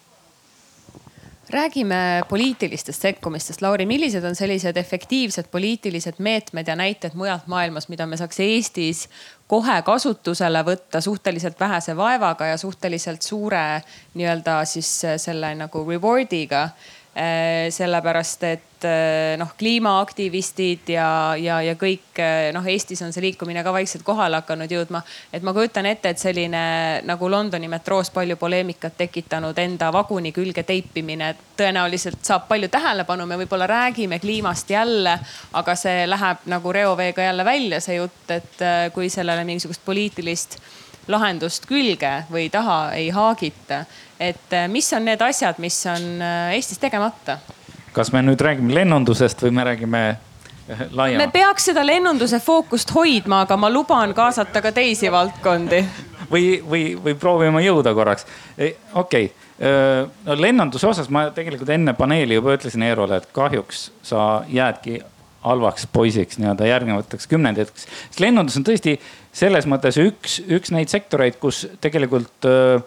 räägime poliitilistest sekkumistest. Lauri, millised on sellised efektiivsed poliitilised meetmed ja näited mujalt maailmas, mida me saaks Eestis kohe kasutusele võtta suhteliselt vähese vaevaga ja suhteliselt suure nii-öelda siis selle nagu reward'iga sellepärast et äh, noh, kliimaaktivistid ja, ja, ja kõik äh, noh, Eestis on see liikumine ka vaikselt kohale hakanud jõudma. et ma kujutan ette, et selline nagu Londoni metroos palju poleemikat tekitanud enda vaguni külge teipimine tõenäoliselt saab palju tähelepanu. me võib-olla räägime kliimast jälle, aga see läheb nagu reoveega jälle välja, see jutt, et kui sellele mingisugust poliitilist lahendust külge või taha ei haagita et äh, mis on need asjad, mis on äh, Eestis tegemata? kas me nüüd räägime lennundusest või me räägime äh, laiemalt? me peaks seda lennunduse fookust hoidma, aga ma luban kaasata ka teisi valdkondi. või, või, või proovime jõuda korraks. okei okay., no lennunduse osas ma tegelikult enne paneeli juba ütlesin Eerole, et kahjuks sa jäädki halvaks poisiks nii-öelda järgnevateks kümnenditeks. sest lennundus on tõesti selles mõttes üks, üks neid sektoreid, kus tegelikult äh,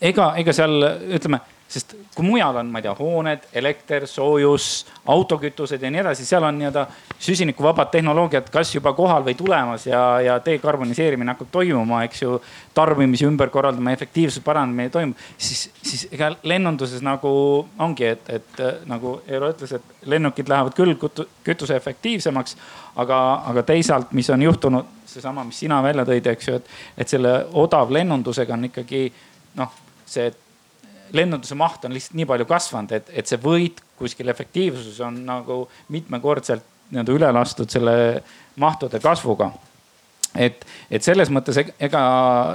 ega, ega seal ütleme, sest kui mujal on, ma ei tea, hooned, elekter, soojus, autokütused ja nii edasi, seal on nii-öelda süsinikuvabad tehnoloogiad kas juba kohal või tulemas ja, ja dekarboniseerimine hakkab toimuma, eks ju. tarbimise ümberkorraldamine, efektiivsuse paranemine toimub, siis, siis ega lennunduses nagu ongi, et, et nagu Eero ütles, et lennukid lähevad küll kütuse efektiivsemaks. aga, aga teisalt, mis on juhtunud, seesama, mis sina välja tõid, eks ju, et, et selle odavlennundusega on ikkagi noh see lennunduse maht on lihtsalt nii palju kasvanud, et, et see võit kuskil efektiivsuses on nagu mitmekordselt nii-öelda üle lastud selle mahtude kasvuga. et, et selles mõttes ega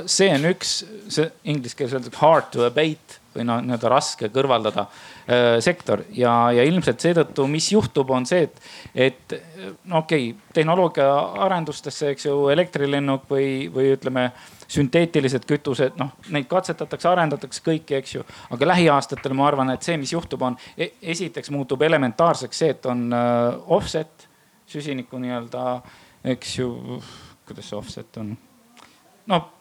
see on üks, see inglise keeles öeldakse hard to abate või noh, nii-öelda raske kõrvaldada äh, sektor ja, ja ilmselt seetõttu, mis juhtub, on see, et, et no okei okay,, tehnoloogia arendustesse, eks ju, elektrilennuk või, või ütleme sünteetilised kütused, noh neid katsetatakse, arendatakse kõiki, eks ju. aga lähiaastatel ma arvan, et see, mis juhtub, on e esiteks muutub elementaarseks see, et on uh, offset süsiniku nii-öelda, eks ju, kuidas see offset on? noh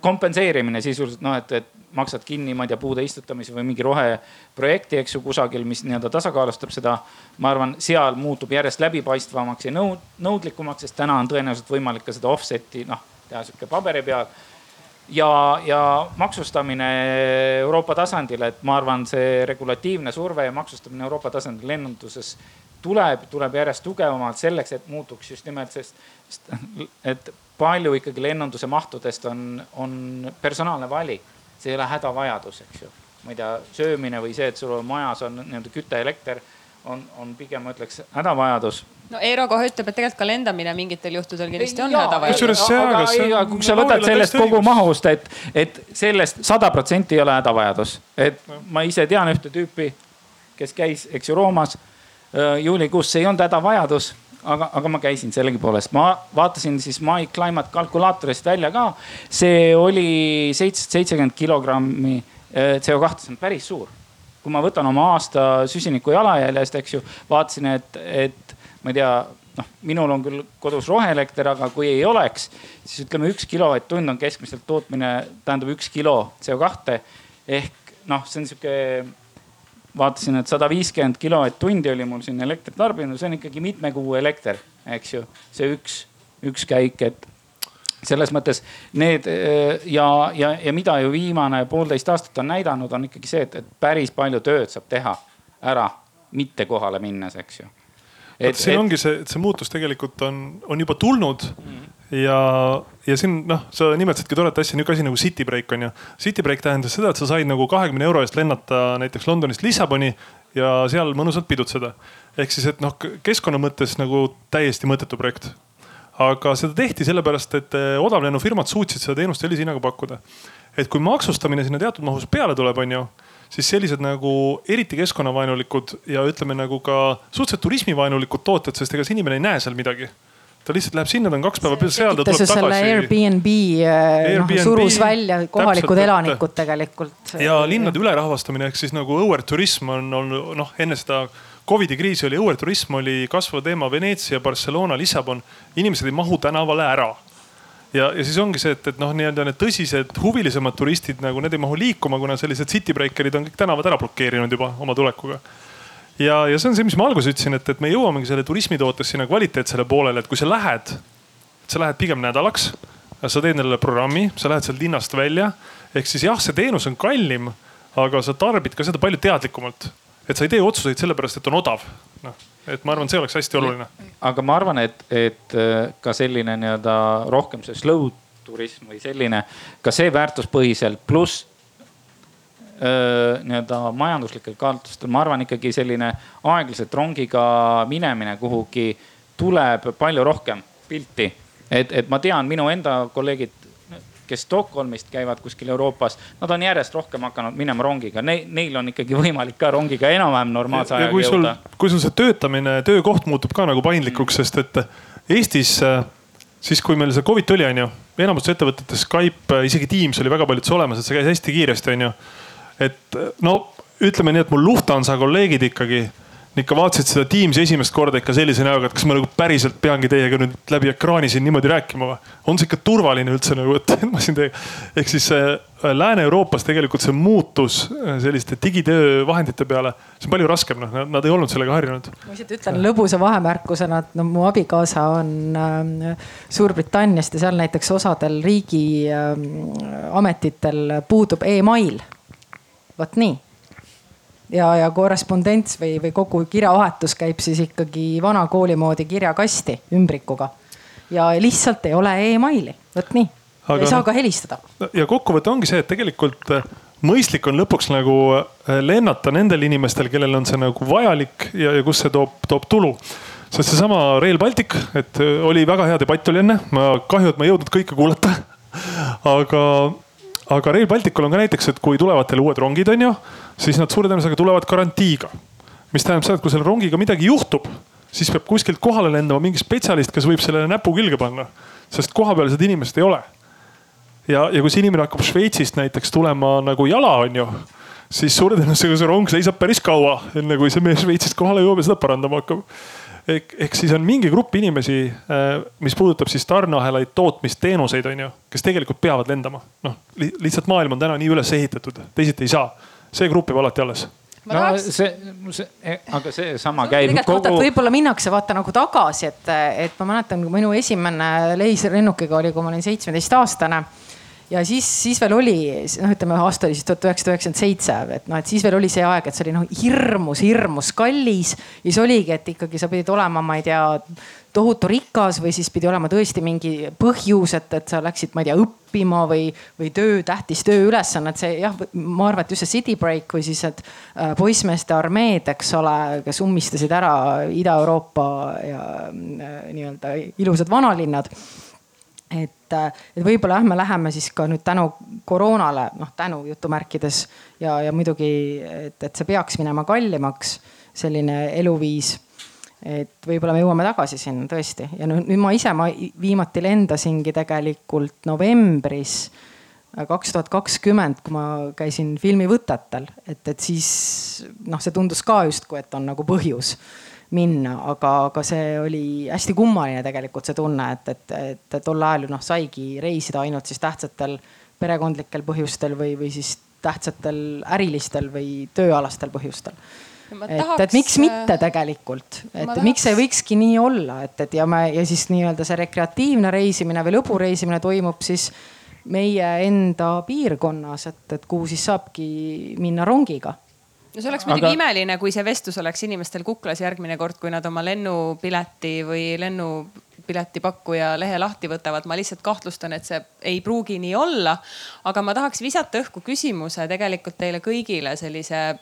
kompenseerimine sisuliselt noh, et, et maksad kinni, ma ei tea, puude istutamise või mingi roheprojekti, eks ju, kusagil, mis nii-öelda tasakaalustab seda. ma arvan, seal muutub järjest läbipaistvamaks ja nõud, nõudlikumaks, sest täna on tõenäoliselt võimalik ka seda offset'i noh teha sihuke paberi peal. ja, ja maksustamine Euroopa tasandil, et ma arvan, see regulatiivne surve ja maksustamine Euroopa tasandil lennunduses tuleb, tuleb järjest tugevamalt selleks, et muutuks just nimelt, sest, et palju ikkagi lennunduse mahtudest on, on personaalne valik, see ei ole hädavajadus, eks ju. ma ei tea, söömine või see, et sul majas on nii-öelda küte, elekter on, on pigem ma ütleks hädavajadus no Eero kohe ütleb, et tegelikult ka lendamine mingitel juhtudel kindlasti on hädavajadus. aga, aga kui sa võtad sellest kogu mahust, et, et sellest sada protsenti ei ole hädavajadus. et ma ise tean ühte tüüpi, kes käis, eks ju, Roomas äh, juulikuus, see ei olnud hädavajadus aga, aga ma käisin sellegipoolest, ma vaatasin siis My Climate kalkulaatorist välja ka. see oli seitsesada seitsekümmend kilogrammi äh, CO2, see on päris suur. kui ma võtan oma aasta süsiniku jalajäljest, eks ju, vaatasin, et, et ma ei tea, noh, minul on küll kodus roheelekter, aga kui ei oleks, siis ütleme, üks kilovatt-tund on keskmiselt tootmine, tähendab üks kilo CO2 ehk noh, see on sihuke vaatasin, et sada viiskümmend kilovatt-tundi oli mul siin elektritarbimine, see on ikkagi mitme kuu elekter, eks ju, see üks, üks käik, et selles mõttes need äh, ja, ja, ja mida ju viimane poolteist aastat on näidanud, on ikkagi see, et, et päris palju tööd saab teha ära mitte kohale minnes, eks ju. Et siin et... ongi see, et see muutus tegelikult on, on juba tulnud mm. ja, ja siin noh, sa nimetasidki toredat asja, nihuke asi nagu city break on ju. City break tähendas seda, et sa said nagu kahekümne euro eest lennata näiteks Londonist Lissaboni ja seal mõnusalt pidutseda. ehk siis, et noh, keskkonna mõttes nagu täiesti mõttetu projekt aga seda tehti sellepärast, et eh, odavlennufirmad suutsid seda teenust sellise hinnaga pakkuda. et kui maksustamine sinna teatud mahus peale tuleb, on ju, siis sellised nagu eriti keskkonnavaenulikud ja ütleme nagu ka suhteliselt turismivaenulikud tooted, sest ega see inimene ei näe seal midagi ta lihtsalt läheb sinna, ta on kaks päeva seal, ta tuleb tagasi. Airbnb, eh, noh surus välja kohalikud täpselt, elanikud tegelikult. ja linnade ülerahvastamine ehk siis nagu õuerturism on olnud noh, enne seda Covidi kriisi oli õuerturism oli kasvav teema Veneetsia, Barcelona, Lissabon. inimesed ei mahu tänavale ära. Ja, ja siis ongi see, et, et noh, nii-öelda need tõsised huvilisemad turistid nagu need ei mahu liikuma, kuna sellised city breaker'id on kõik tänavad ära blokeerinud juba oma tulekuga. ja, ja see on see, mis ma alguses ütlesin, et, et me jõuamegi selle turismitootes sinna kvaliteetsele poolele, et kui sa lähed, sa lähed pigem nädalaks, sa teed endale programmi, sa lähed sealt linnast välja. ehk siis jah, see teenus on kallim, aga sa tarbid ka seda palju teadlikumalt et sa ei tee otsuseid sellepärast, et on odav. noh, et ma arvan, see oleks hästi oluline. aga ma arvan, et, et äh, ka selline nii-öelda rohkem see slow turism või selline, ka see väärtuspõhiselt pluss äh, nii-öelda majanduslikel kaalutlustel, ma arvan ikkagi selline aeglaselt rongiga minemine kuhugi tuleb palju rohkem pilti. et, et ma tean, minu enda kolleegid kes Stockholmist käivad kuskil Euroopas, nad on järjest rohkem hakanud minema rongiga ne,. Neil on ikkagi võimalik ka rongiga enam-vähem normaalse ajaga jõuda. kui sul see töötamine, töökoht muutub ka nagu paindlikuks, sest et Eestis siis kui meil see Covid tuli, onju, enamus ettevõtetes Skype, isegi Teams oli väga paljudes olemas, et see käis hästi kiiresti, onju. et no ütleme nii, et mul Lufthansa kolleegid ikkagi ikka vaatasid seda Teamsi esimest korda ikka sellise näoga, et kas ma nagu päriselt peangi teiega nüüd läbi ekraani siin niimoodi rääkima või? on see ikka turvaline üldse nagu, et [laughs] ma siin teiega. ehk siis äh, Lääne-Euroopas tegelikult see muutus äh, selliste digitöövahendite peale, see on palju raskem, noh, nad ei olnud sellega harjunud. ma lihtsalt ütlen lõbusa vahemärkusena, et no mu abikaasa on äh, Suurbritanniast ja seal näiteks osadel riigiametitel äh, puudub email. vot nii ja, ja korrespondents või, või kogu kirjavahetus käib siis ikkagi vana kooli moodi kirjakasti ümbrikuga. ja lihtsalt ei ole emaili, vot nii. ei saa ka helistada. ja kokkuvõte ongi see, et tegelikult äh, mõistlik on lõpuks nagu äh, lennata nendel inimestel, kellel on see nagu vajalik ja, ja kus see toob, toob tulu sest seesama Rail Baltic, et äh, oli väga hea debatt oli enne, ma kahju, et ma ei jõudnud kõike kuulata. [laughs] aga, aga Rail Balticul on ka näiteks, et kui tulevad teile uued rongid, on ju siis nad suure tõenäosusega tulevad garantiiga. mis tähendab seda, et kui selle rongiga midagi juhtub, siis peab kuskilt kohale lendama mingi spetsialist, kes võib sellele näpu külge panna, sest kohapealsed inimesed ei ole. ja, ja kui see inimene hakkab Šveitsist näiteks tulema nagu jala, on ju, siis suure tõenäosusega see rong seisab päris kaua, enne kui see mees Šveitsist kohale jõuab ja seda parandama hakkab ehk, ehk siis on mingi grupp inimesi, äh, mis puudutab siis tarneahelaid, tootmisteenuseid, on ju, kes tegelikult peavad lendama. noh, lihtsalt maailm on täna nii üles ehitatud, teisiti ei saa see grupp jääb alati alles no see, see, e, aga seesama käib kogu. võib-olla minnakse vaata nagu tagasi, et, et ma mäletan, kui minu esimene leislennukiga oli, kui ma olin seitsmeteistaastane ja siis, siis veel oli, noh, ütleme aasta oli siis tuhat üheksasada üheksakümmend seitse, et noh, et siis veel oli see aeg, et see oli noh hirmus, hirmus kallis. ja siis oligi, et ikkagi sa pidid olema, ma ei tea, tohutu rikas või siis pidi olema tõesti mingi põhjus, et, et sa läksid, ma ei tea, õppima või, või töö, tähtis tööülesanne, et see jah, ma arvan, et just see city break või siis need äh, poissmeeste armeed, eks ole, kes ummistasid ära Ida-Euroopa ja äh, nii-öelda ilusad vanalinnad et, äh, et võib-olla jah, me läheme siis ka nüüd tänu koroonale, noh tänu jutumärkides ja, ja muidugi, et, et see peaks minema kallimaks, selline eluviis. et võib-olla me jõuame tagasi sinna tõesti. Ja nüüd ma ise, ma viimati lendasingi tegelikult novembris äh, kaks tuhat kakskümmend, kui ma käisin filmivõtetel, et, et siis noh, see tundus ka justkui, et on nagu põhjus minna, aga, aga see oli hästi kummaline tegelikult see tunne, et, et, et tol ajal ju noh, saigi reisida ainult siis tähtsatel perekondlikel põhjustel või, või siis tähtsatel ärilistel või tööalastel põhjustel. Et, tahaks, et miks mitte tegelikult, et ma miks ei tahaks- võikski nii olla, et, et ja me ja siis nii-öelda see rekreatiivne reisimine või lõbureisimine toimub siis meie enda piirkonnas, et, et kuhu siis saabki minna rongiga no see oleks muidugi Aga- imeline, kui see vestlus oleks inimestel kuklas järgmine kord, kui nad oma lennupileti või lennupileti pakkuja lehe lahti võtavad. ma lihtsalt kahtlustan, et see ei pruugi nii olla. aga ma tahaks visata õhku küsimuse tegelikult teile kõigile sellise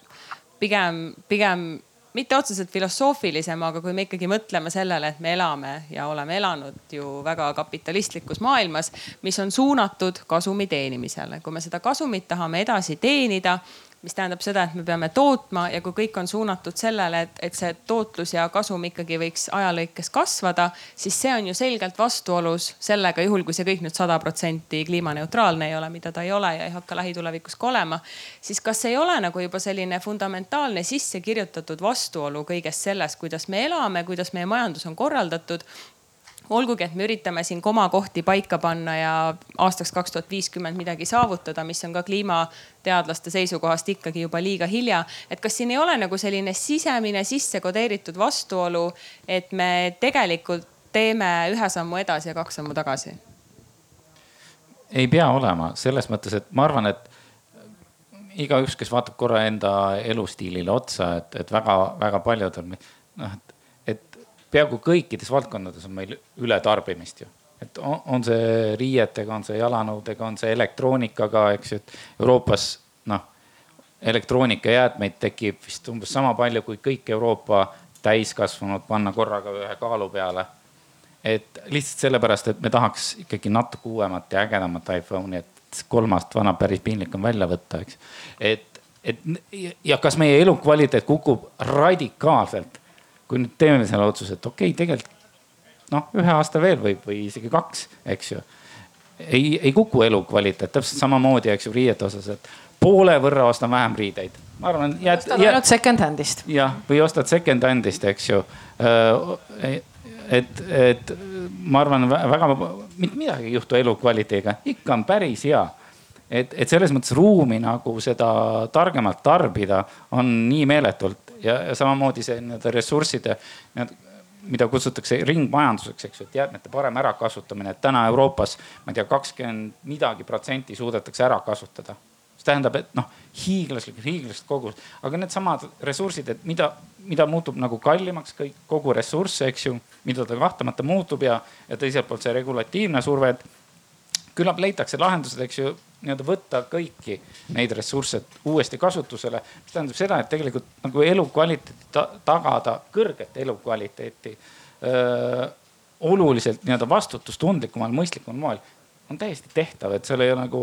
pigem, pigem mitte otseselt filosoofilisem, aga kui me ikkagi mõtleme sellele, et me elame ja oleme elanud ju väga kapitalistlikus maailmas, mis on suunatud kasumi teenimisele. kui me seda kasumit tahame edasi teenida, mis tähendab seda, et me peame tootma ja kui kõik on suunatud sellele, et, et see tootlus ja kasum ikkagi võiks aja lõikes kasvada, siis see on ju selgelt vastuolus sellega, juhul kui see kõik nüüd sada protsenti kliimaneutraalne ei ole, mida ta ei ole ja ei hakka lähitulevikus ka olema. siis kas ei ole nagu juba selline fundamentaalne sisse kirjutatud vastuolu kõiges selles, kuidas me elame, kuidas meie majandus on korraldatud olgugi, et me üritame siin komakohti paika panna ja aastaks kaks tuhat viiskümmend midagi saavutada, mis on ka kliimateadlaste seisukohast ikkagi juba liiga hilja. et kas siin ei ole nagu selline sisemine sisse kodeeritud vastuolu, et me tegelikult teeme ühe sammu edasi ja kaks sammu tagasi? ei pea olema selles mõttes, et ma arvan, et igaüks, kes vaatab korra enda elustiilile otsa, et, et väga-väga paljudel noh, et, et peaaegu kõikides valdkondades on meil ületarbimist ju. et on, on see riietega, on see jalanõudega, on see elektroonikaga, eks ju, et Euroopas noh, elektroonikajäätmeid tekib vist umbes sama palju, kui kõik Euroopa täiskasvanud panna korraga ühe kaalu peale et lihtsalt sellepärast, et me tahaks ikkagi natuke uuemat ja ägedamat iPhone'i, et kolmast vana päris piinlik on välja võtta, eks. et, et ja kas meie elukvaliteet kukub radikaalselt, kui nüüd teeme selle otsuse, et okei okay,, tegelikult noh, ühe aasta veel või, või isegi kaks, eks ju. ei, ei kuku elukvaliteet täpselt samamoodi, eks ju, riiete osas, et poole võrra ostan vähem riideid. ma arvan, jääd. ostad ainult second hand'ist. jah, või ostad second hand'ist, eks ju et, et ma arvan väga, mitte midagi ei juhtu elukvaliteediga, ikka on päris hea. et, et selles mõttes ruumi nagu seda targemalt tarbida on nii meeletult ja, ja samamoodi see nii-öelda ressursside, mida kutsutakse ringmajanduseks, eks ju, et jäätmete parem ärakasutamine, et täna Euroopas, ma ei tea, kakskümmend midagi protsenti suudetakse ära kasutada. See tähendab, et noh, hiiglaslik, hiiglaslik kogus, aga needsamad ressursid, et mida, mida muutub nagu kallimaks kõik, kogu ressurss, eks ju, mida ta kahtlemata muutub ja, ja teiselt poolt see regulatiivne surve, et küllap leitakse lahendused, eks ju, nii-öelda võtta kõiki neid ressursse uuesti kasutusele. mis tähendab seda, et tegelikult nagu elukvaliteeti ta, tagada, kõrget elukvaliteeti öö, oluliselt nii-öelda vastutustundlikumal, mõistlikumal moel on täiesti tehtav, et seal ei ole nagu,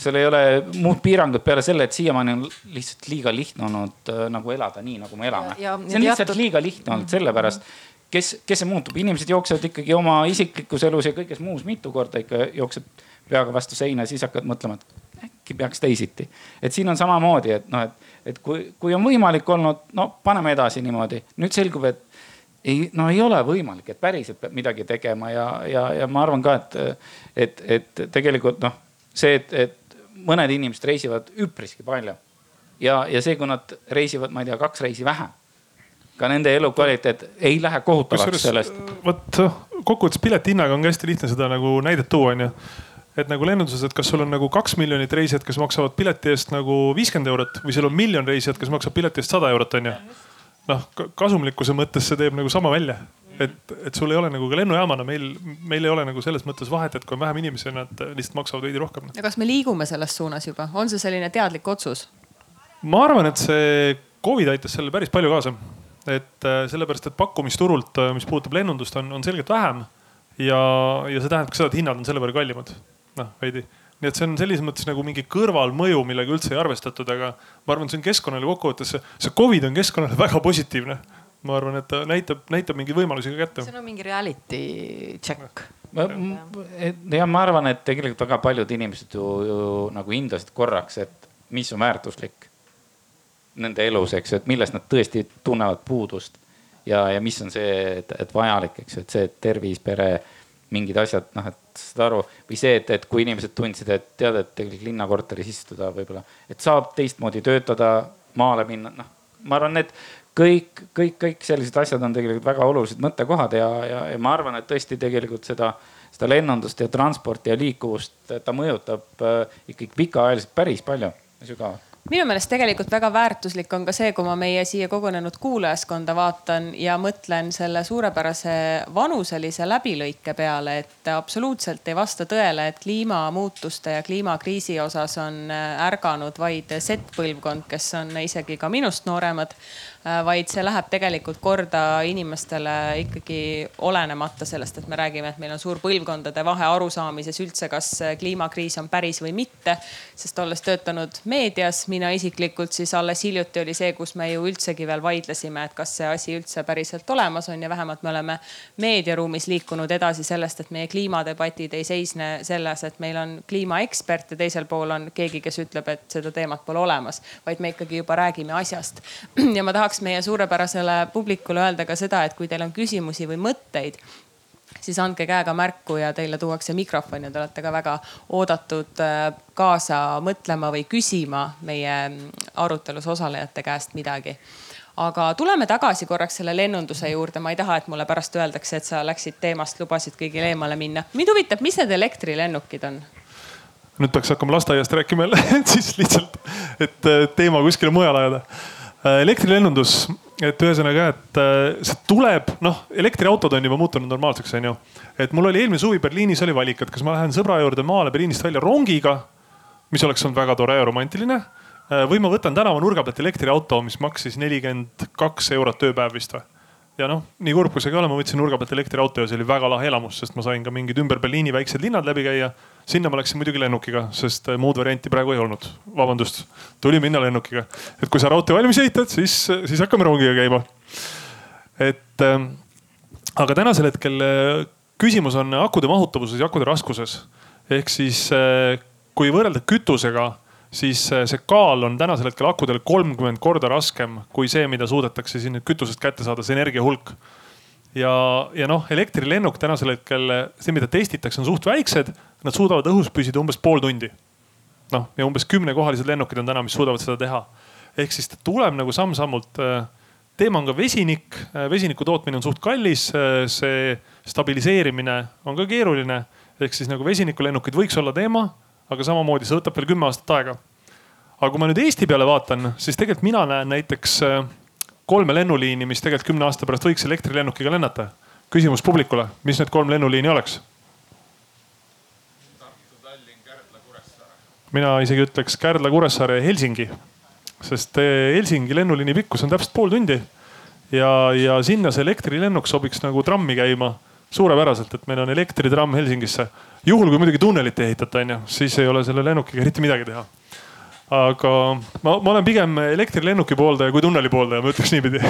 seal ei ole muud piirangut peale selle, et siiamaani on lihtsalt liiga lihtne olnud äh, nagu elada nii, nagu me elame. see on lihtsalt teatud... liiga lihtne olnud sellepärast, kes, kes see muutub, inimesed jooksevad ikkagi oma isiklikus elus ja kõiges muus mitu korda ikka jookseb peaga vastu seina, siis hakkad mõtlema, et äkki peaks teisiti. et siin on samamoodi, et noh, et, et kui, kui on võimalik olnud, no paneme edasi niimoodi. nüüd selgub, et ei, no ei ole võimalik, et päriselt peab midagi tegema ja, ja, ja ma arvan ka, et, et, et tegelikult noh, see, et, et mõned inimesed reisivad üpriski palju. ja, ja see, kui nad reisivad, ma ei tea, kaks reisi vähem, ka nende elukvaliteet ei lähe kohutavaks sellest. vot kokkuvõttes pileti hinnaga on ka hästi lihtne seda nagu näidet tuua, onju et nagu lennunduses, et kas sul on nagu kaks miljonit reisijat, kes maksavad pileti eest nagu viiskümmend eurot või sul on miljon reisijat, kes maksab pileti eest sada eurot, onju noh, kasumlikkuse mõttes see teeb nagu sama välja. et, et sul ei ole nagu ka lennujaamana, meil, meil ei ole nagu selles mõttes vahet, et kui on vähem inimesi, nad lihtsalt maksavad veidi rohkem. ja kas me liigume selles suunas juba, on see selline teadlik otsus? ma arvan, et see Covid aitas sellele päris palju kaasa. et äh, sellepärast, et pakkumisturult, äh, mis puudutab lennundust, on, on selgelt vähem. ja, ja see tähendab ka seda, et hinnad on selle võrra kallimad. Noh, veidi nii et see on selles mõttes nagu mingi kõrvalmõju, millega üldse ei arvestatud, aga ma arvan, see on keskkonnale kokkuvõttes, see Covid on keskkonnale [laughs] väga positiivne. ma arvan, et ta näitab, näitab mingeid võimalusi ka kätte. see on mingi reality check. ja ma arvan, et tegelikult väga paljud inimesed ju, ju nagu hindasid korraks, et mis on väärtuslik nende elus, eks ju, et millest nad tõesti tunnevad puudust. ja, ja mis on see, et, et vajalik, eks ju, et see, et tervis, pere mingid asjad, noh, et saad aru. Või see, et, et kui inimesed tundsid, et tead, et tegelikult linnakorteris istuda võib-olla, et saab teistmoodi töötada, maale minna, noh ma arvan, et kõik, kõik, kõik sellised asjad on tegelikult väga olulised mõttekohad ja, ja, ja ma arvan, et tõesti tegelikult seda, seda lennundust ja transporti ja liikuvust, ta mõjutab äh, ikkagi pikaajaliselt päris palju. Sügavalt minu meelest tegelikult väga väärtuslik on ka see, kui ma meie siia kogunenud kuulajaskonda vaatan ja mõtlen selle suurepärase vanuselise läbilõike peale, et absoluutselt ei vasta tõele, et kliimamuutuste ja kliimakriisi osas on äh, ärganud vaid Z-põlvkond, kes on isegi ka minust nooremad vaid see läheb tegelikult korda inimestele ikkagi olenemata sellest, et me räägime, et meil on suur põlvkondade vahe arusaamises üldse, kas kliimakriis on päris või mitte. sest olles töötanud meedias, mina isiklikult siis alles hiljuti oli see, kus me ju üldsegi veel vaidlesime, et kas see asi üldse päriselt olemas on ja vähemalt me oleme meediaruumis liikunud edasi sellest, et meie kliimadebatid ei seisne selles, et meil on kliimaekspert ja teisel pool on keegi, kes ütleb, et seda teemat pole olemas, vaid me ikkagi juba räägime asjast. [clears throat] ja ma tahaks tahaks meie suurepärasele publikule öelda ka seda, et kui teil on küsimusi või mõtteid, siis andke käega märku ja teile tuuakse mikrofon ja te olete ka väga oodatud äh, kaasa mõtlema või küsima meie arutelus osalejate käest midagi aga tuleme tagasi korraks selle lennunduse juurde, ma ei taha, et mulle pärast öeldakse, et sa läksid teemast, lubasid kõigile eemale minna. mind huvitab, mis need elektrilennukid on? nüüd peaks hakkama lasteaiast rääkima jälle [laughs] siis lihtsalt, et äh, teema kuskile mujale ajada elektrilennundus, et ühesõnaga, et äh, see tuleb, noh, elektriautod on juba muutunud normaalseks, onju. et mul oli eelmine suvi Berliinis oli valik, et kas ma lähen sõbra juurde maale Berliinist välja rongiga, mis oleks olnud väga tore ja romantiline. Äh, või ma võtan tänavanurga pealt elektriauto, mis maksis nelikümmend kaks eurot ööpäev vist või ja noh, nii kurb kui see ka ole, ma võtsin nurga pealt elektriauto ja see oli väga lahe elamus, sest ma sain ka mingid ümber Berliini väiksed linnad läbi käia. sinna ma läksin muidugi lennukiga, sest äh, muud varianti praegu ei olnud. vabandust, tuli minna lennukiga. et kui sa raudtee valmis ehitad, siis, siis hakkame rongiga käima. et äh, aga tänasel hetkel äh, küsimus on akude mahutavuses ja akude raskuses. ehk siis äh, kui võrrelda kütusega siis äh, see kaal on tänasel hetkel akudel kolmkümmend korda raskem kui see, mida suudetakse siin nüüd kütusest kätte saada, see energia hulk. ja, ja noh, elektrilennuk tänasel hetkel, see, mida testitakse, on suht väiksed, nad suudavad õhus püsida umbes pool tundi. noh, ja umbes kümnekohalised lennukid on täna, mis suudavad seda teha. ehk siis ta tuleb nagu samm-sammult äh, teema on ka vesinik, vesiniku tootmine on suht kallis, see stabiliseerimine on ka keeruline. ehk siis nagu vesinikulennukid võiks olla teema aga samamoodi see võtab veel kümme aastat aega. aga kui ma nüüd Eesti peale vaatan, siis tegelikult mina näen näiteks äh, kolme lennuliini, mis tegelikult kümne aasta pärast võiks elektrilennukiga lennata. küsimus publikule, mis need kolm lennuliini oleks? mina isegi ütleks Kärdla, Kuressaare ja Helsingi, sest äh, Helsingi lennuliini pikkus on täpselt pool tundi ja, ja sinna see elektrilennuk sobiks nagu trammi käima suurepäraselt, et meil on elektritramm Helsingisse. juhul kui muidugi tunnelit ei ehitata, onju, siis ei ole selle lennukiga eriti midagi teha. aga ma, ma olen pigem elektrilennuki pooldaja kui tunneli pooldaja, ma ütleks niipidi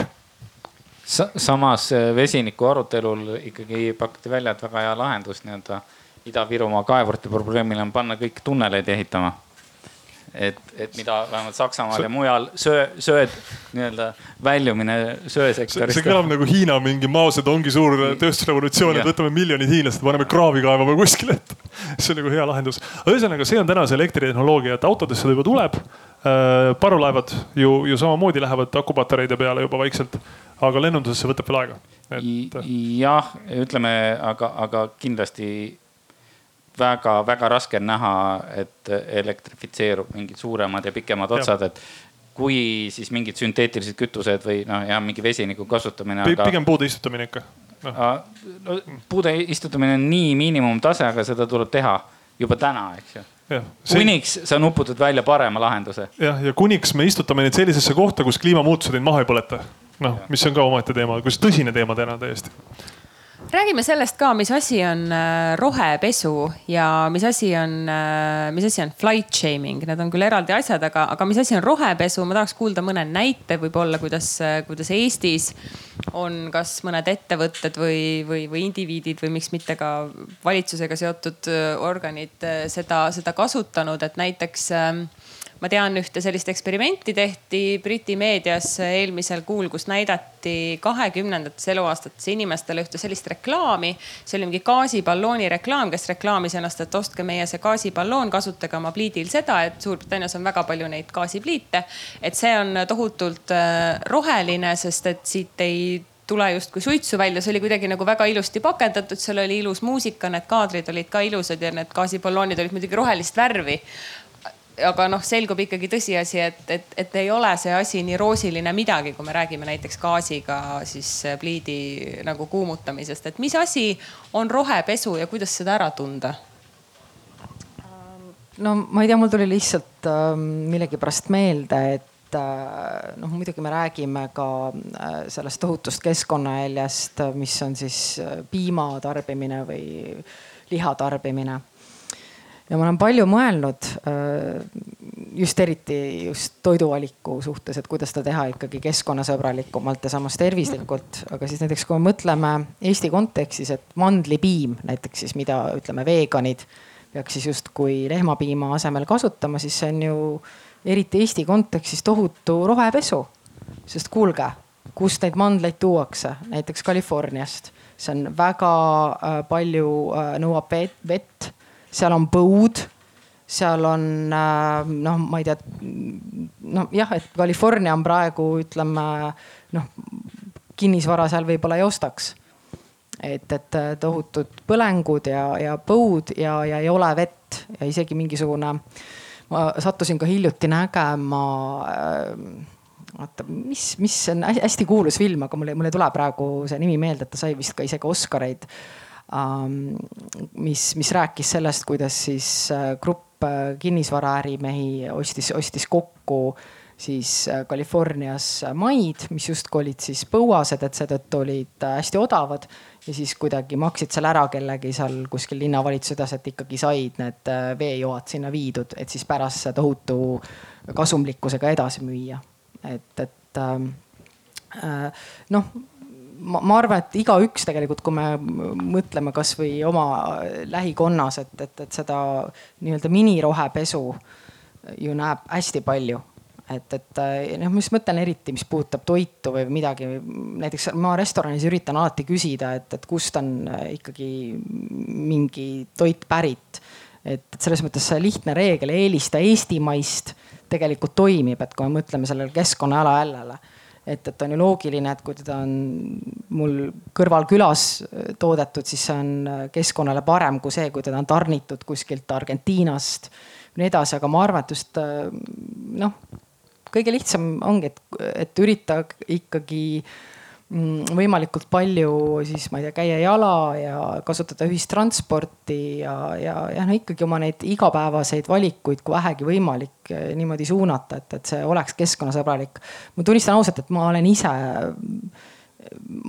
Sa. samas eh, vesiniku arutelul ikkagi pakuti välja, et väga hea lahendus nii-öelda Ida-Virumaa kaevurite probleemile on panna kõik tunneleid ehitama et, et mida vähemalt Saksamaal see... ja mujal söö, sööd nii-öelda väljumine söesektorist. see kõlab nagu Hiina mingi Mao Zedongi suur tööstusrevolutsioon, et võtame miljonid hiinlased, paneme kraavi kaevama kuskile, et see on nagu hea lahendus. ühesõnaga, see on täna see elektritehnoloogia, et autodesse ta juba tuleb. Äh, parvlaevad ju, ju samamoodi lähevad akupatareide peale juba vaikselt, aga lennundusesse võtab veel aega et.... jah, ütleme, aga, aga kindlasti väga-väga raske on näha, et elektrifitseerub mingid suuremad ja pikemad otsad, et kui siis mingid sünteetilised kütused või noh, ja mingi vesiniku kasutamine. Aga... pigem puude istutamine ikka no.. No, puude istutamine on nii miinimumtase, aga seda tuleb teha juba täna, eks ju. See... kuniks sa nuputad välja parema lahenduse. jah, ja kuniks me istutame neid sellisesse kohta, kus kliimamuutused neid maha ei põleta. noh, mis on ka omaette teema, kus tõsine teema täna täiesti räägime sellest ka, mis asi on äh, rohepesu ja mis asi on, äh, mis asi on flight shaming, need on küll eraldi asjad, aga, aga mis asi on rohepesu, ma tahaks kuulda mõne näite võib-olla, kuidas, äh, kuidas Eestis on kas mõned ettevõtted või, või, või indiviidid või miks mitte ka valitsusega seotud organid seda, seda kasutanud, et näiteks ma tean ühte sellist eksperimenti tehti Briti meedias eelmisel kuul, kus näidati kahekümnendates eluaastates inimestele ühte sellist reklaami. see oli mingi gaasiballooni reklaam, kes reklaamis ennast, et ostke meie see gaasiballoon, kasutage oma pliidil seda, et Suurbritannias on väga palju neid gaasipliite. et see on tohutult äh, roheline, sest et siit ei tule justkui suitsu välja, see oli kuidagi nagu väga ilusti pakendatud, seal oli ilus muusika, need kaadrid olid ka ilusad ja need gaasiballoonid olid muidugi rohelist värvi aga noh, selgub ikkagi tõsiasi, et, et, et ei ole see asi nii roosiline midagi, kui me räägime näiteks gaasiga siis pliidi nagu kuumutamisest, et mis asi on rohepesu ja kuidas seda ära tunda? no ma ei tea, mul tuli lihtsalt äh, millegipärast meelde, et äh, noh, muidugi me räägime ka äh, sellest tohutust keskkonnajäljest, mis on siis äh, piima tarbimine või liha tarbimine ja ma olen palju mõelnud äh, just eriti just toiduvaliku suhtes, et kuidas seda teha ikkagi keskkonnasõbralikumalt ja samas tervislikult. aga siis näiteks, kui me mõtleme Eesti kontekstis, et mandlipiim näiteks siis, mida ütleme, veganid peaks siis justkui lehmapiima asemel kasutama, siis see on ju eriti Eesti kontekstis tohutu rohepesu. sest kuulge, kust neid mandleid tuuakse, näiteks Californiast, see on väga äh, palju äh,, nõuab vett, vett seal on põud, seal on äh, noh, ma ei tea, noh jah, et California on praegu ütleme noh, kinnisvara seal võib-olla ei ostaks. et, et äh, tohutud põlengud ja, ja põud ja, ja ei ole vett ja isegi mingisugune, ma sattusin ka hiljuti nägema äh, vaata, mis, mis on hästi kuulus film, aga mul ei, mul ei tule praegu see nimi meelde, et ta sai vist ka isegi Oscareid Ähm, mis, mis rääkis sellest, kuidas siis äh, grupp äh, kinnisvaraärimehi ostis, ostis kokku siis äh, Californias maid, mis justkui olid siis põuased, et seetõttu olid hästi odavad. ja siis kuidagi maksid seal ära kellegi seal kuskil linnavalitsuse üles, et ikkagi said need veejoad sinna viidud, et siis pärast tohutu kasumlikkusega edasi müüa. et, et ähm, noh ma, ma arvan, et igaüks tegelikult, kui me mõtleme kasvõi oma lähikonnas, et, et, et seda nii-öelda minirohepesu ju näeb hästi palju et, et noh, ma just mõtlen eriti, mis puudutab toitu või midagi. näiteks ma restoranis üritan alati küsida, et, et kust on ikkagi mingi toit pärit. et, et selles mõttes see lihtne reegel, eelista eestimaist tegelikult toimib, et kui me mõtleme sellele keskkonna jalajäljele et, et on ju loogiline, et kui teda on mul kõrval külas äh, toodetud, siis see on äh, keskkonnale parem kui see, kui teda on tarnitud kuskilt Argentiinast. nii edasi, aga ma arvan, et just äh, noh, kõige lihtsam ongi, et, et ürita ikkagi võimalikult palju siis ma ei tea, käia jala ja kasutada ühistransporti ja, ja, ja no ikkagi oma neid igapäevaseid valikuid, kui vähegi võimalik eh, niimoodi suunata, et, et see oleks keskkonnasõbralik. ma tunnistan ausalt, et ma olen ise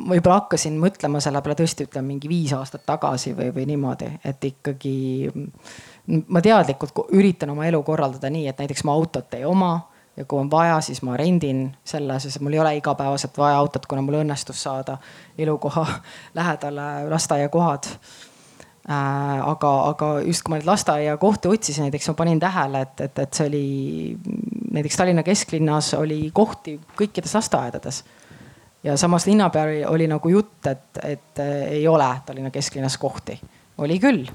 võib-olla hakkasin mõtlema selle peale tõesti ütleme mingi viis aastat tagasi või, või niimoodi, et ikkagi ma teadlikult üritan oma elu korraldada nii, et näiteks ma autot ei oma ja kui on vaja, siis ma rendin selle, sest mul ei ole igapäevaselt vaja autot, kuna mul õnnestus saada elukoha [laughs] lähedale lasteaiakohad äh,. aga, aga just kui ma neid lasteaiakohti otsisin, näiteks ma panin tähele, et, et, et see oli näiteks Tallinna kesklinnas oli kohti kõikides lasteaedades. ja samas linna peal oli nagu jutt, et, et ei ole Tallinna kesklinnas kohti oli küll.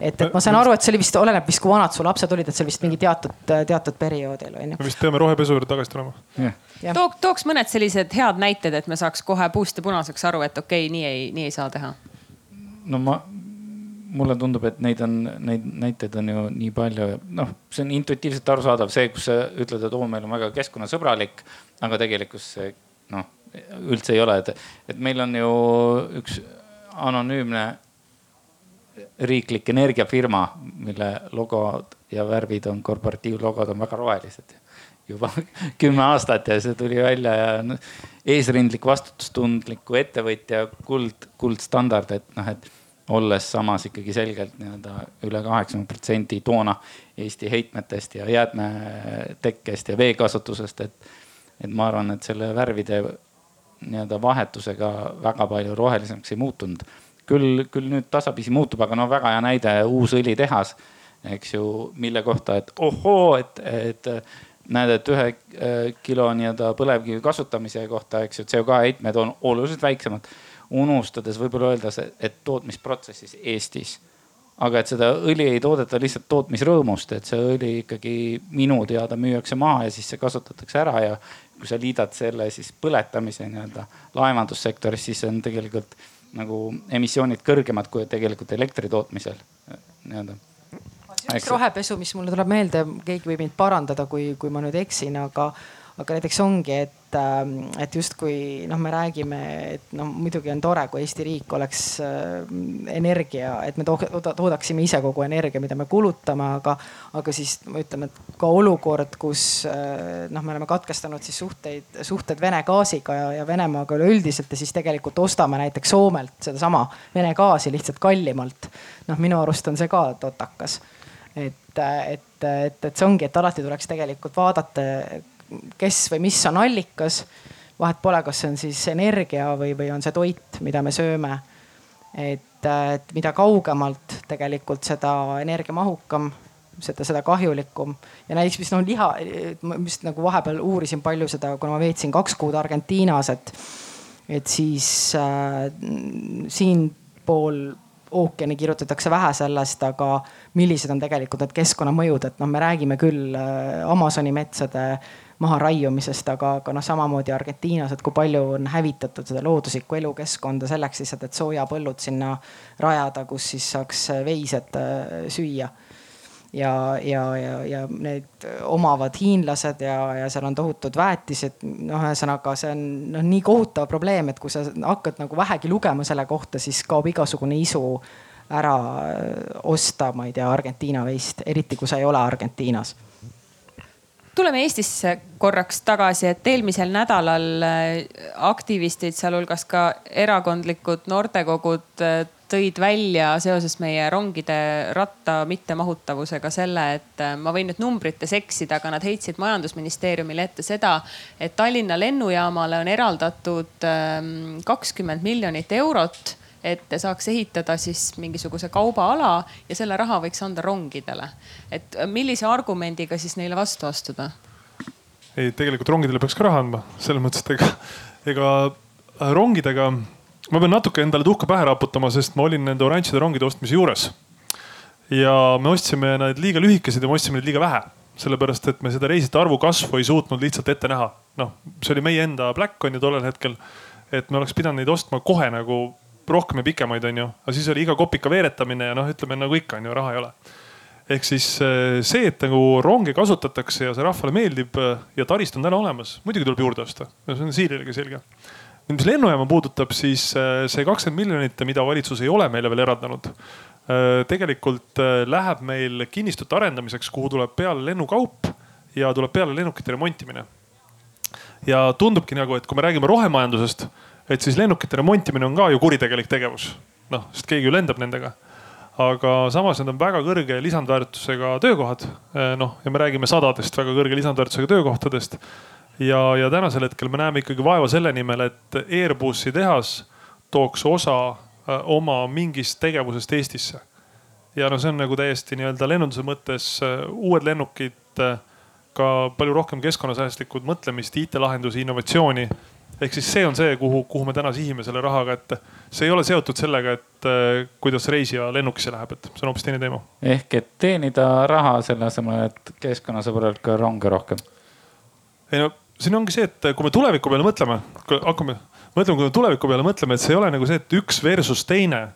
et, et ma saan aru, et see oli vist, oleneb vist, kui vanad su lapsed olid, et see oli vist mingi teatud, teatud perioodil on ju. me vist peame rohepesu juurde tagasi tulema yeah.. Too, tooks mõned sellised head näited, et me saaks kohe puust ja punaseks aru, et okei okay,, nii ei, nii ei saa teha. no ma, mulle tundub, et neid on, neid näiteid on ju nii palju, noh, see on intuitiivselt arusaadav, see, kus sa ütled, et oo, meil on väga keskkonnasõbralik, aga tegelikkus see noh, üldse ei ole, et, et meil on ju üks anonüümne riiklik energiafirma, mille logod ja värvid on, korporatiivlogod on väga rohelised. Juba [laughs] kümme aastat ja see tuli välja ja no, eesrindlik vastutustundliku ettevõtja kuld, kuldstandard, et noh, et olles samas ikkagi selgelt nii-öelda üle kaheksakümne protsendi toona Eesti heitmetest ja jäätmetekkest ja veekasutusest, et, et ma arvan, et selle värvide nii-öelda vahetusega väga palju rohelisemaks ei muutunud küll, küll nüüd tasapisi muutub, aga no väga hea näide, uus õlitehas. eks ju, mille kohta, et ohoo, et, et näed, et ühe kilo nii-öelda põlevkivi kasutamise kohta, eks ju, CO2 heitmed on oluliselt väiksemad. unustades võib-olla öelda, et tootmisprotsessis Eestis aga et seda õli ei toodeta lihtsalt tootmisrõõmust, et see õli ikkagi minu teada müüakse maha ja siis see kasutatakse ära ja kui sa liidad selle siis põletamise nii-öelda laevandussektoris, siis on tegelikult nagu emissioonid kõrgemad kui tegelikult elektri tootmisel nii-öelda. üks rohepesu, mis mulle tuleb meelde, keegi võib mind parandada, kui, kui ma nüüd eksin, aga aga näiteks ongi, et, ähm, et justkui noh, me räägime, et no muidugi on tore, kui Eesti riik oleks äh, energia, et me toodaksime ise kogu energia, mida me kulutame, aga, aga siis ütleme, et ka olukord, kus äh, noh, me oleme katkestanud siis suhteid, suhted Vene gaasiga ja, ja Venemaaga üleüldiselt ja siis tegelikult ostame näiteks Soomelt sedasama Vene gaasi lihtsalt kallimalt. noh, minu arust on see ka totakas et, et, et, et see ongi, et alati tuleks tegelikult vaadata kes või mis on allikas. vahet pole, kas see on siis energia või, või on see toit, mida me sööme. et, et mida kaugemalt tegelikult seda energiamahukam, seda, seda kahjulikum ja näiteks, mis noh liha, ma vist nagu vahepeal uurisin palju seda, kuna ma veetsin kaks kuud Argentiinas, et, et siis äh, siinpool ookeani kirjutatakse vähe sellest, aga millised on tegelikult need keskkonnamõjud, et noh, me räägime küll äh, Amazoni metsade maharaiumisest, aga, aga noh, samamoodi Argentiinas, et kui palju on hävitatud seda looduslikku elukeskkonda selleks lihtsalt, et soojapõllud sinna rajada, kus siis saaks veised äh, süüa ja, ja, ja, ja need omavad hiinlased ja, ja seal on tohutud väetised. noh, ühesõnaga see on noh, nii kohutav probleem, et kui sa hakkad nagu vähegi lugema selle kohta, siis kaob igasugune isu ära osta, ma ei tea, Argentiina veist, eriti kui sa ei ole Argentiinas tuleme Eestisse korraks tagasi, et eelmisel nädalal äh, aktivistid, sealhulgas ka erakondlikud noortekogud äh, tõid välja seoses meie rongide ratta mittemahutavusega selle, et äh, ma võin nüüd numbrites eksida, aga nad heitsid majandusministeeriumile ette seda, et Tallinna lennujaamale on eraldatud ähm, kakskümmend miljonit eurot et saaks ehitada siis mingisuguse kaubaala ja selle raha võiks anda rongidele. et millise argumendiga siis neile vastu astuda? ei, tegelikult rongidele peaks ka raha andma, selles mõttes, et ega, ega äh, rongidega, ma pean natuke endale tuhka pähe raputama, sest ma olin nende oranžide rongide ostmise juures. ja me ostsime need liiga lühikesed ja me ostsime neid liiga vähe sellepärast et me seda reisijate arvu kasvu ei suutnud lihtsalt ette näha. noh, see oli meie enda pläkk on ju tollel hetkel. et me oleks pidanud neid ostma kohe nagu rohkem ja pikemaid, onju. aga siis oli iga kopika veeretamine ja noh, ütleme nagu ikka onju, raha ei ole. ehk siis äh, see, et nagu ronge kasutatakse ja see rahvale meeldib äh, ja taristu on täna olemas, muidugi tuleb juurde osta. see on Siirilegi selge. nüüd, mis lennujaama puudutab, siis äh, see kakskümmend miljonit, mida valitsus ei ole meile veel eraldanud, tegelikult läheb meil kinnistute arendamiseks, kuhu tuleb peale lennukaup ja tuleb peale lennukite remontimine. ja tundubki nagu, et kui me räägime rohemajandusest et siis lennukite remontimine on ka ju kuritegelik tegevus. noh, sest keegi ju lendab nendega. aga samas need on väga kõrge lisandväärtusega töökohad. Eh, noh, ja me räägime sadadest väga kõrge lisandväärtusega töökohtadest. ja, ja tänasel hetkel me näeme ikkagi vaeva selle nimel, et Airbusi tehas tooks osa eh, oma mingist tegevusest Eestisse. ja no see on nagu täiesti nii-öelda lennunduse mõttes eh, uued lennukid, ka palju rohkem keskkonnasäästlikud mõtlemist, IT-lahendusi, innovatsiooni ehk siis see on see, kuhu, kuhu me täna sihime selle rahaga, et see ei ole seotud sellega, et äh, kuidas reisija lennukisse läheb, et see on hoopis teine teema. ehk et teenida raha selle asemel, et keskkonnasõbralikke ronge rohkem. ei no siin ongi see, et kui me tuleviku peale mõtleme, hakkame mõtlema, kui me tuleviku peale mõtleme, et see ei ole nagu see, et üks versus teine.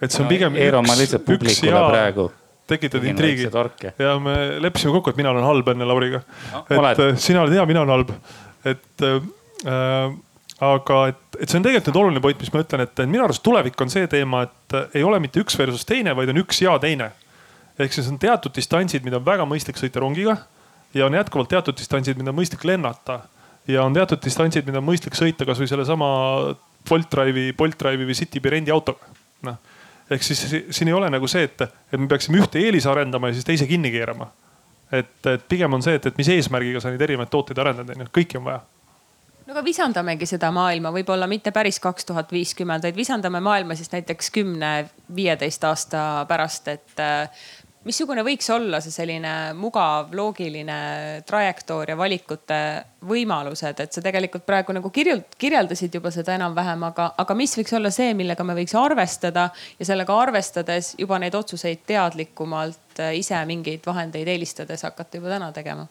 et see on pigem no,. Eero, ma lihtsalt publikule ja, praegu tekitad intriigi. ja me leppisime kokku, et mina olen halb enne Lauriga no,. et oled. Äh, sina oled hea, mina olen halb. et Äh, aga et, et see on tegelikult nüüd oluline point, mis ma ütlen, et minu arust tulevik on see teema, et ei ole mitte üks versus teine, vaid on üks ja teine. ehk siis on teatud distantsid, mida on väga mõistlik sõita rongiga ja on jätkuvalt teatud distantsid, mida on mõistlik lennata. ja on teatud distantsid, mida on mõistlik sõita kasvõi sellesama Bolt Drive'i, Bolt Drive'i või Citybee rendiautoga. noh, ehk siis siin ei ole nagu see, et, et me peaksime ühte eelise arendama ja siis teise kinni keerama. et, et pigem on see, et, et mis eesmärgiga sa neid erinevaid tooteid arendad, onju, kõiki on vaja no aga visandamegi seda maailma, võib-olla mitte päris kaks tuhat viiskümmend, vaid visandame maailma siis näiteks kümne, viieteist aasta pärast, et äh, missugune võiks olla see selline mugav, loogiline trajektoor ja valikute võimalused, et sa tegelikult praegu nagu kirjeld-, kirjeldasid juba seda enam-vähem, aga, aga mis võiks olla see, millega me võiks arvestada ja sellega arvestades juba neid otsuseid teadlikumalt äh, ise mingeid vahendeid eelistades hakata juba täna tegema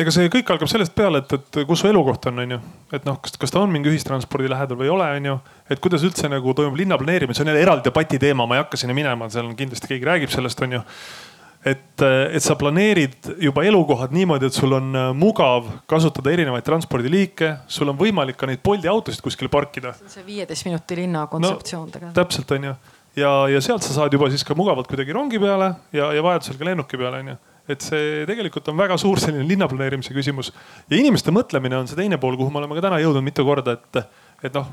ega see kõik algab sellest peale, et, et kus su elukoht on, onju. et noh, kas, kas ta on mingi ühistranspordi lähedal või ei ole, onju. et kuidas üldse nagu toimub linna planeerimine, see on jälle eraldi debati teema, ma ei hakka sinna minema, seal kindlasti keegi räägib sellest, onju. et, et sa planeerid juba elukohad niimoodi, et sul on äh, mugav kasutada erinevaid transpordiliike, sul on võimalik ka neid Bolti autosid kuskil parkida. see viieteist minuti linna kontseptsioon no, tegelikult. täpselt onju ja, ja sealt sa saad juba siis ka mugavalt kuidagi rongi peale ja, ja vajadusel ka lennuki peale onju et see tegelikult on väga suur selline linnaplaneerimise küsimus ja inimeste mõtlemine on see teine pool, kuhu me oleme ka täna jõudnud mitu korda, et, et noh,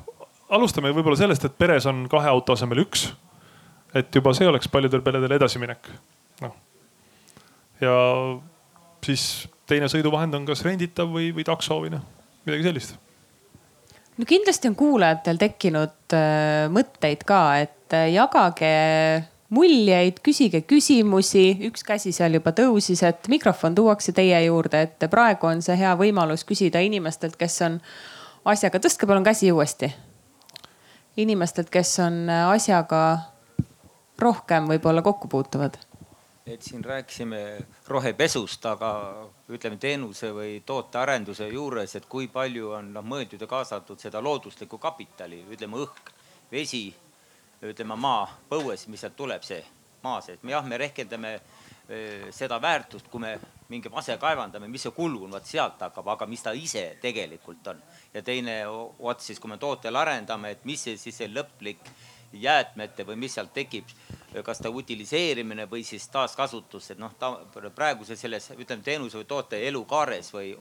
alustame võib-olla sellest, et peres on kahe auto asemel üks. et juba see oleks paljudel peredel edasiminek. noh ja siis teine sõiduvahend on kas renditav või, või takso või noh, midagi sellist no kindlasti on kuulajatel tekkinud äh, mõtteid ka, et äh, jagage muljeid, küsige küsimusi, üks käsi seal juba tõusis, et mikrofon tuuakse teie juurde, et praegu on see hea võimalus küsida inimestelt, kes on asjaga, tõstke palun käsi uuesti. inimestelt, kes on asjaga rohkem võib-olla kokku puutuvad. et siin rääkisime rohepesust, aga ütleme teenuse või tootearenduse juures, et kui palju on noh mõeldud ja kaasatud seda looduslikku kapitali, ütleme õhk, vesi ütleme maa põues, mis sealt tuleb, see maa sees. jah, me rehkendame seda väärtust, kui me mingi mase kaevandame, mis see kulu on, vot sealt hakkab, aga mis ta ise tegelikult on. ja teine ots siis, kui me tootel arendame, et mis see siis see lõplik jäätmete või mis sealt tekib, kas ta utiliseerimine või siis taaskasutus, et noh, ta praeguse selles ütleme teenuse või toote elukaares või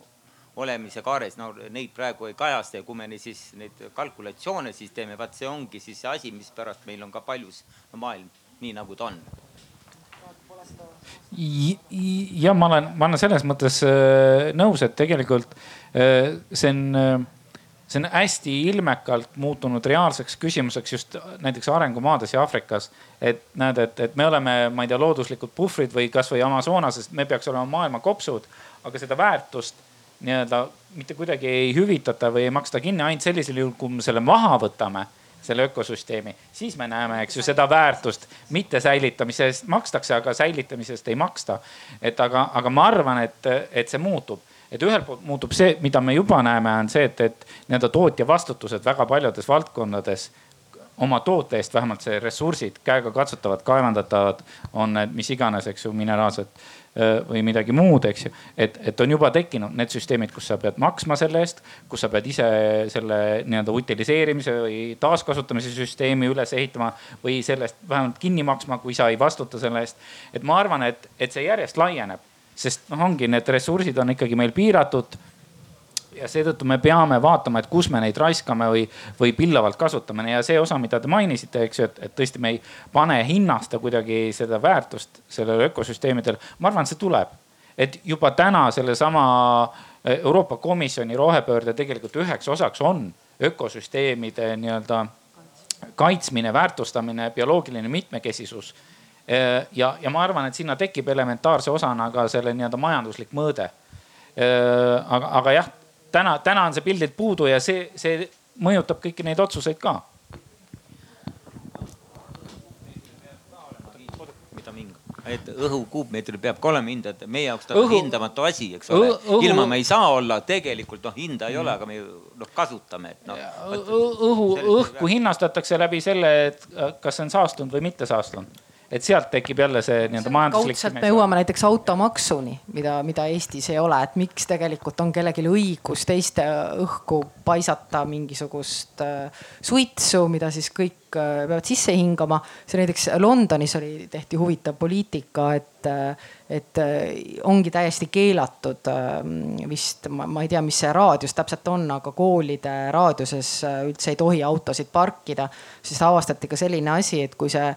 olemise kaares, no neid praegu ei kajasta ja kui me neid siis neid kalkulatsioone siis teeme, vaat see ongi siis see asi, mispärast meil on ka paljus maailm nii nagu ta on. ja ma olen, ma olen selles mõttes äh, nõus, et tegelikult äh, see on, äh, see on hästi ilmekalt muutunud reaalseks küsimuseks just näiteks arengumaades ja Aafrikas. et näed, et, et me oleme, ma ei tea, looduslikud puhvrid või kasvõi Amazonases, me peaks olema maailma kopsud, aga seda väärtust nii-öelda mitte kuidagi ei hüvitata või ei maksta kinni ainult sellisel juhul, kui me selle maha võtame selle ökosüsteemi, siis me näeme, eks ju, seda väärtust, mitte säilitamise eest makstakse, aga säilitamise eest ei maksta. et aga, aga ma arvan, et, et see muutub, et ühelt poolt muutub see, mida me juba näeme, on see, et, et nii-öelda tootja vastutused väga paljudes valdkondades oma toote eest, vähemalt see ressursid, käega katsutavad, kaevandatavad, on need mis iganes, eks ju, mineraalsed või midagi muud, eks ju. et, et on juba tekkinud need süsteemid, kus sa pead maksma selle eest, kus sa pead ise selle nii-öelda utiliseerimise või taaskasutamise süsteemi üles ehitama või sellest vähemalt kinni maksma, kui sa ei vastuta selle eest. et ma arvan, et, et see järjest laieneb, sest noh, ongi need ressursid on ikkagi meil piiratud ja seetõttu me peame vaatama, et kus me neid raiskame või, või pillavalt kasutame ja see osa, mida te mainisite, eks ju, et, et tõesti me ei pane hinnasta kuidagi seda väärtust sellele ökosüsteemidele. ma arvan, see tuleb, et juba täna sellesama eh, Euroopa Komisjoni rohepöörde tegelikult üheks osaks on ökosüsteemide nii-öelda kaitsmine, väärtustamine, bioloogiline mitmekesisus eh, ja, ja ma arvan, et sinna tekib elementaarse osana ka selle nii-öelda majanduslik mõõde. Eh, aga, aga jah täna, täna on see pildilt puudu ja see, see mõjutab kõiki neid otsuseid ka. et õhu kuupmeetril peab ka olema hind, et meie jaoks ta on õhu... hindamatu asi, eks ole õhu.... ilma me ei saa olla, tegelikult noh, hinda ei ole, aga me noh kasutame, et noh. õhu, õhku hinnastatakse läbi selle, et kas see on saastunud või mitte saastunud et sealt tekib jälle see nii-öelda majanduslik. kaudselt me jõuame näiteks automaksuni, mida, mida Eestis ei ole, et miks tegelikult on kellelgi õigus teiste õhku paisata mingisugust äh, suitsu, mida siis kõik äh, peavad sisse hingama. see näiteks Londonis oli, tehti huvitav poliitika, et, äh, et ongi täiesti keelatud vist, ma ei tea, mis see raadius täpselt on, aga koolide raadiuses üldse ei tohi autosid parkida. siis avastati ka selline asi, et kui see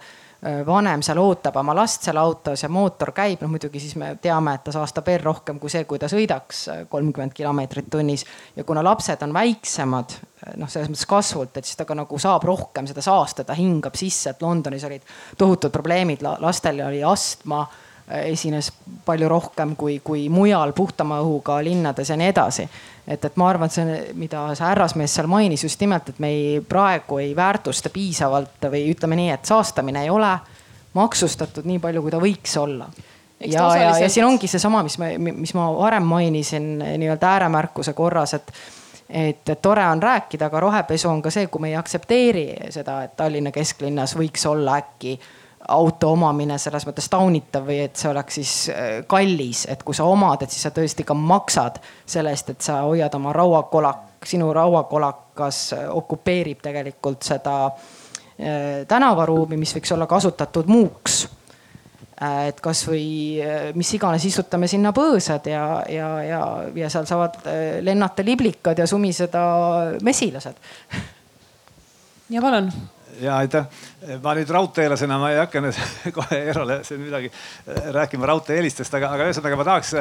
vanem seal ootab oma last seal autos ja mootor käib, noh muidugi siis me teame, et ta saastab veel rohkem kui see, kui ta sõidaks kolmkümmend kilomeetrit tunnis. ja kuna lapsed on väiksemad, noh, selles mõttes kasvult, et siis ta ka nagu saab rohkem seda saastada, hingab sisse, et Londonis olid tohutud probleemid, lastel oli astma esines palju rohkem kui, kui mujal puhtama õhuga linnades ja nii edasi. Et, et ma arvan, et see, mida see härrasmees seal mainis just nimelt, et me ei, praegu ei väärtusta piisavalt või ütleme nii, et saastamine ei ole maksustatud nii palju, kui ta võiks olla. Ja, ja, ja siin ongi seesama, mis ma, mis ma varem mainisin nii-öelda ääremärkuse korras, et et, et tore on rääkida, aga rohepesu on ka see, kui me ei aktsepteeri seda, et Tallinna kesklinnas võiks olla äkki auto omamine selles mõttes taunitav või et see oleks siis äh, kallis, et kui sa omad, et siis sa tõesti ka maksad selle eest, et sa hoiad oma rauakolak, sinu rauakolakas äh, okupeerib tegelikult seda äh, tänavaruumi, mis võiks olla kasutatud muuks et kasvõi mis iganes, istutame sinna põõsad ja, ja, ja, ja seal saavad lennata liblikad ja sumiseda mesilased. ja palun ja aitäh. ma nüüd raudteelasena, ma ei hakka nüüd [laughs] kohe Eerole siin midagi äh, rääkima raudtee-eelistest, aga, aga ühesõnaga ma tahaks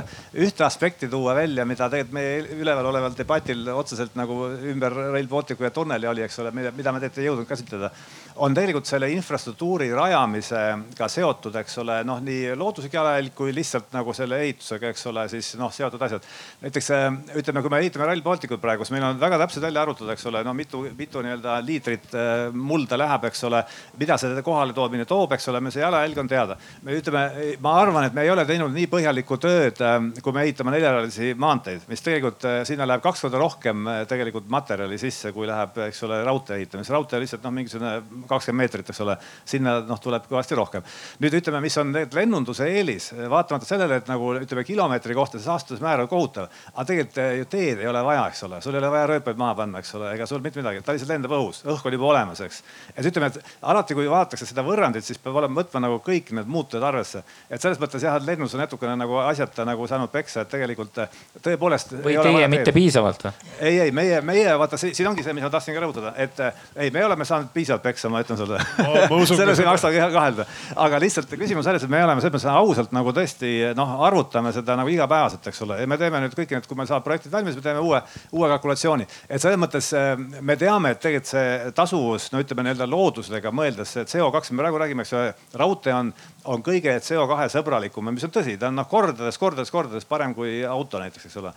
ühte aspekti tuua välja, mida tegelikult meie üleval oleval debatil otseselt nagu ümber Rail Balticu ja tunneli oli, eks ole, mida me tegelikult ei jõudnud käsitleda on tegelikult selle infrastruktuuri rajamisega seotud, eks ole, noh, nii looduslik jalajälg kui lihtsalt nagu selle ehitusega, eks ole, siis noh, seotud asjad. näiteks äh, ütleme, kui me ehitame Rail Balticut praegu, siis meil on väga täpselt välja arvutatud, eks ole, no mitu, mitu nii-öelda liitrit äh, mulda läheb, eks ole. mida see kohale toomine toob, eks ole, me see jalajälg on teada. me ütleme, ma arvan, et me ei ole teinud nii põhjalikku tööd, äh, kui me ehitame neljarealisi maanteid, mis tegelikult sinna läheb kaks korda rohkem tegelikult materjali sisse, kui läheb, eks ole, raudtee ehitamiseks. raudtee lihtsalt noh, mingisugune kakskümmend meetrit, eks ole. sinna noh, tuleb kõvasti rohkem. nüüd ütleme, mis on lennunduse eelis, vaatamata sellele, et nagu ütleme kilomeetri kohta see saastusmäär on kohutav. aga tegelikult ju teed ei ole vaja, eks ole, sul ei ole vaja rööpaid maha panna, eks ole, ega sul mitte midagi, ta lihtsalt lendab õhus, õhk on juba olemas, eks. et ütleme, et alati, kui vaadatakse seda võrrandit, siis peab olema, võtma nagu kõik need muutujad arvesse. et selles mõttes jah, et lennundus on natukene nagu asjata nagu saanud peksa, et tegelikult tõepoolest. või teie mitte piisavalt või? ei, ei meie, meie vaata siin ongi see, mis ma tahtsin ka rõhutada, et ei, me oleme saanud piisavalt peksa, ma ütlen sulle selles ei maksa kahelda, aga lihtsalt küsimus selles, et me oleme selles mõttes ausalt nagu tõesti noh, arvutame seda nagu igapäevaselt, eks ole. me teeme nüüd kõik need, kui meil saavad projektid valmis, me teeme uue, uue kalkulatsiooni. et selles mõttes eh, me teame, et tegelikult see tasuvus, no ütleme nii-öelda loodusega mõeldes, see CO2, me praegu räägime, eks ole, raudtee on, on kõige CO2 sõbralikum, mis on tõsi, ta on noh kordades, kordades, kordades parem kui auto näiteks, eks ole.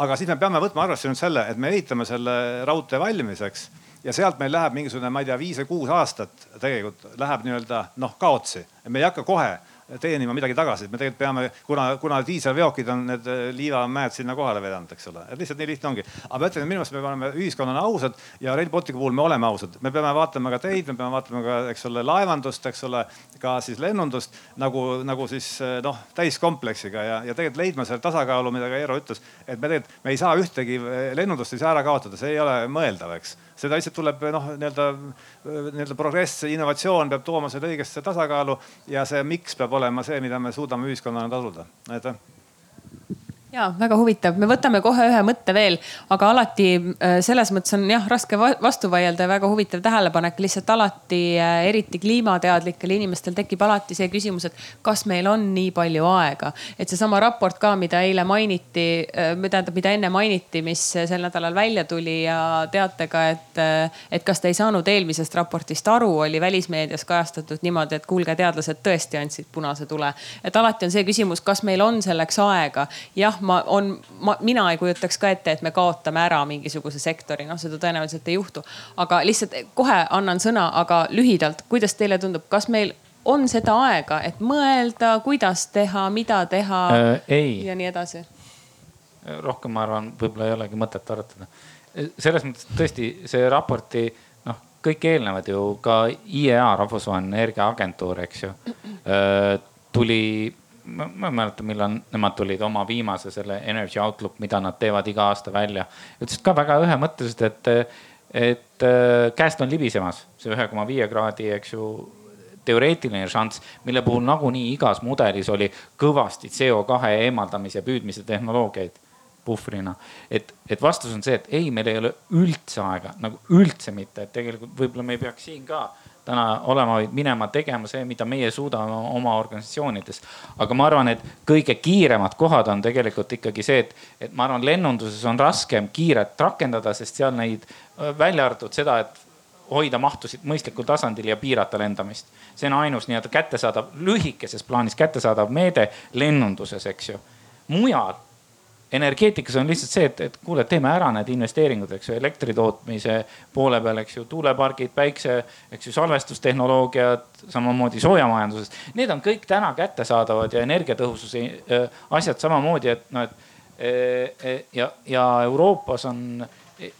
aga siis me peame võtma arvesse nüüd selle, et me ehitame selle raudtee valmiseks ja sealt meil läheb mingisugune, ma ei tea, viis või kuus aastat tegelikult läheb nii-öelda noh kaotsi. me ei hakka kohe teenima midagi tagasi, et me tegelikult peame, kuna, kuna diiselveokid on need äh, liivamäed sinna kohale vedanud, eks ole, et lihtsalt nii lihtne ongi. aga ma ütlen, et minu meelest me oleme ühiskonnana ausad ja Rail Balticu puhul me oleme ausad, me peame vaatama ka teid, me peame vaatama ka, eks ole, laevandust, eks ole, ka siis lennundust nagu, nagu siis äh, noh, täiskompleksiga ja, ja tegelikult leidma selle tasakaalu, mida ka Eero ütles, et me tegelikult, me ei saa ühtegi äh, lennundust ei saa ära kaotada, see ei ole mõeldav, eks seda lihtsalt tuleb noh, nii-öelda, nii-öelda progress, innovatsioon peab tooma selle õigesse tasakaalu ja see miks peab olema see, mida me suudame ühiskonnana tasuda. aitäh ja väga huvitav, me võtame kohe ühe mõtte veel, aga alati äh, selles mõttes on jah raske vastu vaielda ja väga huvitav tähelepanek, lihtsalt alati äh, eriti kliimateadlikel inimestel tekib alati see küsimus, et kas meil on nii palju aega. et seesama raport ka, mida eile mainiti, äh, tähendab, mida enne mainiti, mis sel nädalal välja tuli ja teate ka, et, et kas te ei saanud eelmisest raportist aru, oli välismeedias kajastatud niimoodi, et kuulge, teadlased tõesti andsid punase tule. et alati on see küsimus, kas meil on selleks aega. jah ma on, ma, mina ei kujutaks ka ette, et me kaotame ära mingisuguse sektori, noh seda tõenäoliselt ei juhtu. aga lihtsalt kohe annan sõna, aga lühidalt, kuidas teile tundub, kas meil on seda aega, et mõelda, kuidas teha, mida teha äh, ja nii edasi? rohkem, ma arvan, võib-olla ei olegi mõtet arutada. selles mõttes tõesti see raporti noh, kõik eelnevad ju ka IEA, Rahvusvaheline Energiaagentuur, eks ju, äh, tuli ma, ei mäleta, millal nemad tulid oma viimase selle Energy Outlook, mida nad teevad iga aasta välja. ütlesid ka väga ühemõtteliselt, et, et käest on libisemas see ühe koma viie kraadi, eks ju teoreetiline šanss, mille puhul nagunii igas mudelis oli kõvasti CO2 eemaldamise ja püüdmise tehnoloogiaid puhvrina. et, et vastus on see, et ei, meil ei ole üldse aega, nagu üldse mitte, et tegelikult võib-olla me ei peaks siin ka täna olema, vaid minema tegema see, mida meie suudame oma organisatsioonides. aga ma arvan, et kõige kiiremad kohad on tegelikult ikkagi see, et, et ma arvan, lennunduses on raskem kiiret rakendada, sest seal neid välja arvatud seda, et hoida mahtusid mõistlikul tasandil ja piirata lendamist. see on ainus nii-öelda kättesaadav, lühikeses plaanis kättesaadav meede lennunduses, eks ju. mujal energeetikas on lihtsalt see, et, et kuule, teeme ära need investeeringud, eks ju, elektri tootmise poole peal, eks ju, tuulepargid, päikse, eks ju, salvestustehnoloogiad, samamoodi soojamajanduses. Need on kõik täna kättesaadavad ja energiatõhususe äh, asjad samamoodi, et noh, et äh, ja, ja Euroopas on,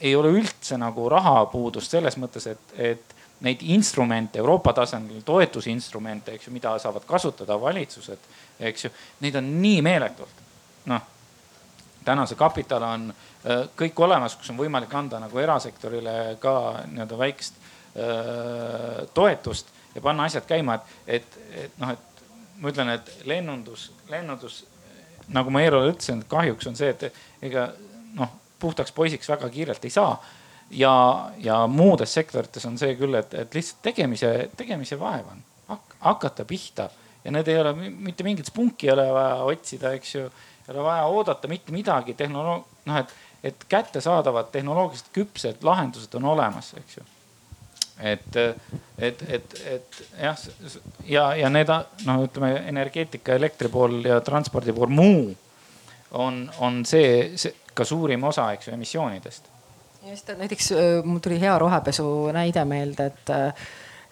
ei ole üldse nagu rahapuudust selles mõttes, et, et neid instrumente Euroopa tasandil, toetusinstrumente, eks ju, mida saavad kasutada valitsused, eks ju, neid on nii meeletult. noh täna see kapital on äh, kõik olemas, kus on võimalik anda nagu erasektorile ka nii-öelda väikest öö, äh, toetust ja panna asjad käima, et, et, et noh, et ma ütlen, et lennundus, lennundus nagu ma Eerole ütlesin, et kahjuks on see, et ega noh, puhtaks poisiks väga kiirelt ei saa. ja, ja muudes sektorites on see küll, et, et lihtsalt tegemise, tegemise vaev on. Hak, hakata pihta. Ja need ei ole mitte mingit spunki ei ole vaja otsida, eks ju ei ole vaja oodata mitte midagi, tehnoloog-, noh, et, et kättesaadavad tehnoloogiliselt küpsed lahendused on olemas, eks ju. et, et, et, et jah, ja, ja need noh, ütleme energeetika, elektri pool ja transpordi pool, muu on, on see, see ka suurim osa, eks ju, emissioonidest. just, näiteks mul tuli hea rohepesu näide meelde, et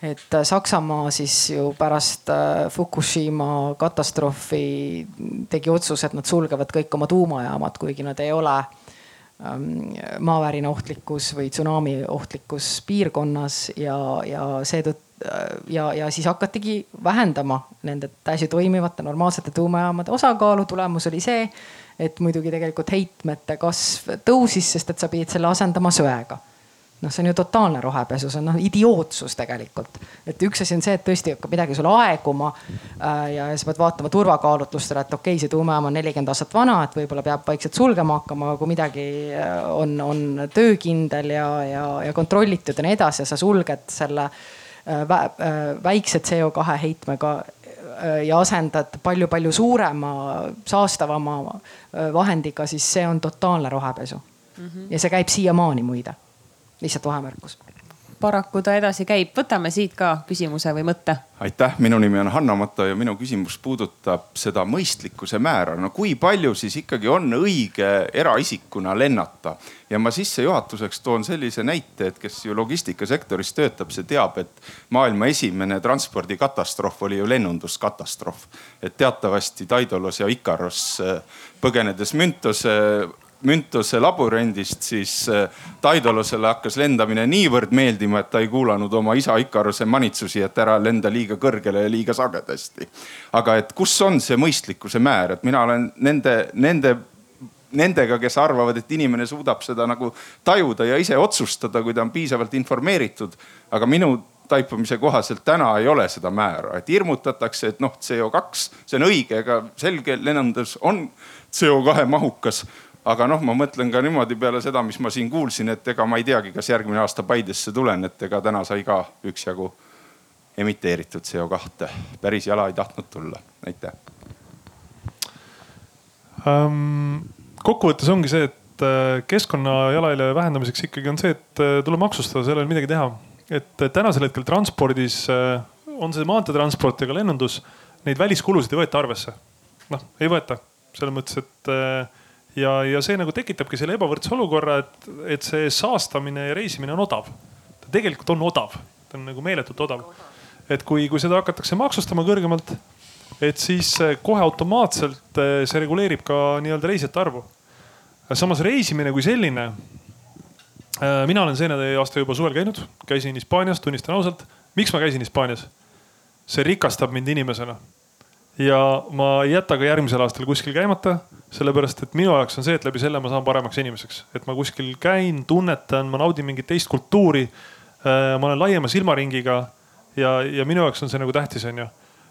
et Saksamaa siis ju pärast äh, Fukushima katastroofi tegi otsuse, et nad sulgevad kõik oma tuumajaamad, kuigi nad ei ole ähm, maavärina ohtlikkus või tsunami ohtlikkus piirkonnas ja, ja seetõttu äh, ja, ja siis hakatigi vähendama nende täiesti toimivate normaalsete tuumajaamade osakaalu. tulemus oli see, et muidugi tegelikult heitmete kasv tõusis, sest et sa pidid selle asendama söega noh, see on ju totaalne rohepesu, see on noh idiootsus tegelikult. et üks asi on see, et tõesti hakkab midagi sul aeguma äh, ja sa pead vaatama turvakaalutlustele, et okei okay,, see tuumajaam on nelikümmend aastat vana, et võib-olla peab vaikselt sulgema hakkama, aga kui midagi äh, on, on töökindel ja, ja, ja kontrollitud ja nii edasi ja sa sulged selle äh, äh, väikse CO2 heitmega äh, ja asendad palju-palju suurema, saastavama äh, vahendiga, siis see on totaalne rohepesu mm. -hmm. ja see käib siiamaani muide lihtsalt vahemärkus paraku ta edasi käib. võtame siit ka küsimuse või mõtte. aitäh, minu nimi on Hanna Mato ja minu küsimus puudutab seda mõistlikkuse määra. no kui palju siis ikkagi on õige eraisikuna lennata? ja ma sissejuhatuseks toon sellise näite, et kes ju logistikasektoris töötab, see teab, et maailma esimene transpordikatastroof oli ju lennunduskatastroof. et teatavasti Daidalos ja Ikaros äh, põgenedes Müntose Müntose labürindist, siis äh, Daidolosele hakkas lendamine niivõrd meeldima, et ta ei kuulanud oma isa Ikaruse manitsusi, et ära lenda liiga kõrgele ja liiga sagedasti. aga et kus on see mõistlikkuse määr, et mina olen nende, nende nendega, kes arvavad, et inimene suudab seda nagu tajuda ja ise otsustada, kui ta on piisavalt informeeritud. aga minu taipamise kohaselt täna ei ole seda määra, et hirmutatakse, et noh, CO2, see on õige, ega selge lennundus on CO2 mahukas aga noh, ma mõtlen ka niimoodi peale seda, mis ma siin kuulsin, et ega ma ei teagi, kas järgmine aasta Paidesse tulen, et ega täna sai ka üksjagu emiteeritud CO2. päris jala ei tahtnud tulla, aitäh um,. kokkuvõttes ongi see, et äh, keskkonna jalajälje vähendamiseks ikkagi on see, et äh, tuleb maksustada, seal ei ole midagi teha. et tänasel hetkel transpordis, äh, on see maanteetransport ka lennundus, neid väliskulusid ei võeta arvesse. noh, ei võeta selles mõttes, et ja, ja see nagu tekitabki selle ebavõrdse olukorra, et, et see saastamine ja reisimine on odav. ta tegelikult on odav, ta on nagu meeletult odav. et kui, kui seda hakatakse maksustama kõrgemalt, et siis kohe automaatselt eh, see reguleerib ka nii-öelda reisijate arvu. samas reisimine kui selline. Eh, mina olen see aasta juba suvel käinud, käisin Hispaanias, tunnistan ausalt. miks ma käisin Hispaanias? see rikastab mind inimesena ja ma ei jäta ka järgmisel aastal kuskil käimata, sellepärast et minu jaoks on see, et läbi selle ma saan paremaks inimeseks, et ma kuskil käin, tunnetan, ma naudin mingit teist kultuuri. Äh, ma olen laiema silmaringiga ja, ja minu jaoks on see nagu tähtis, onju.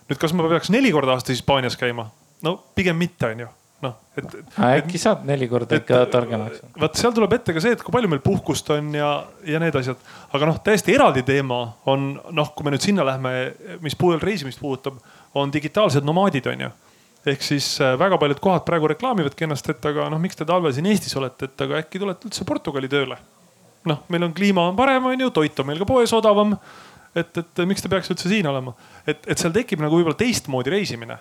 nüüd, kas ma peaks neli korda aastas Hispaanias käima? no pigem mitte, onju. noh, et. äkki saab neli korda ikka targemaks. vaat seal tuleb ette ka see, et kui palju meil puhkust on ja, ja need asjad. aga noh, täiesti eraldi teema on noh, kui me nüüd sinna lähme, mis puudel reisimist puudutab, on digitaalsed nomaadid, on ju ehk siis äh, väga paljud kohad praegu reklaamivadki ennast, et aga noh, miks te talvel siin Eestis olete, et aga äkki tulete üldse Portugali tööle. noh, meil on kliima on parem, on ju, toit on meil ka poes odavam. et, et miks te peaks üldse siin olema, et, et seal tekib nagu võib-olla teistmoodi reisimine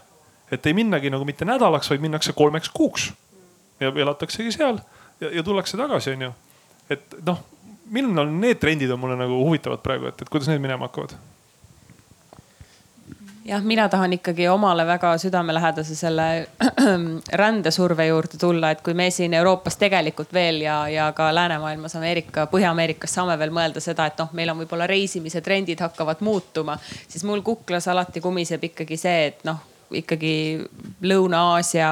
et ei minnagi nagu mitte nädalaks, vaid minnakse kolmeks kuuks ja elataksegi seal ja, ja tullakse tagasi, onju. et noh, on need trendid on mulle nagu huvitavad praegu, et, et kuidas need minema hakkavad? Jah, mina tahan ikkagi omale väga südamelähedase selle [clears throat] rändesurve juurde tulla, et kui me siin Euroopas tegelikult veel ja, ja ka läänemaailmas, Ameerika, Põhja-Ameerikas saame veel mõelda seda, et noh, meil on võib-olla reisimise trendid hakkavad muutuma, siis mul kuklas alati kumiseb ikkagi see, et noh ikkagi Lõuna-Aasia,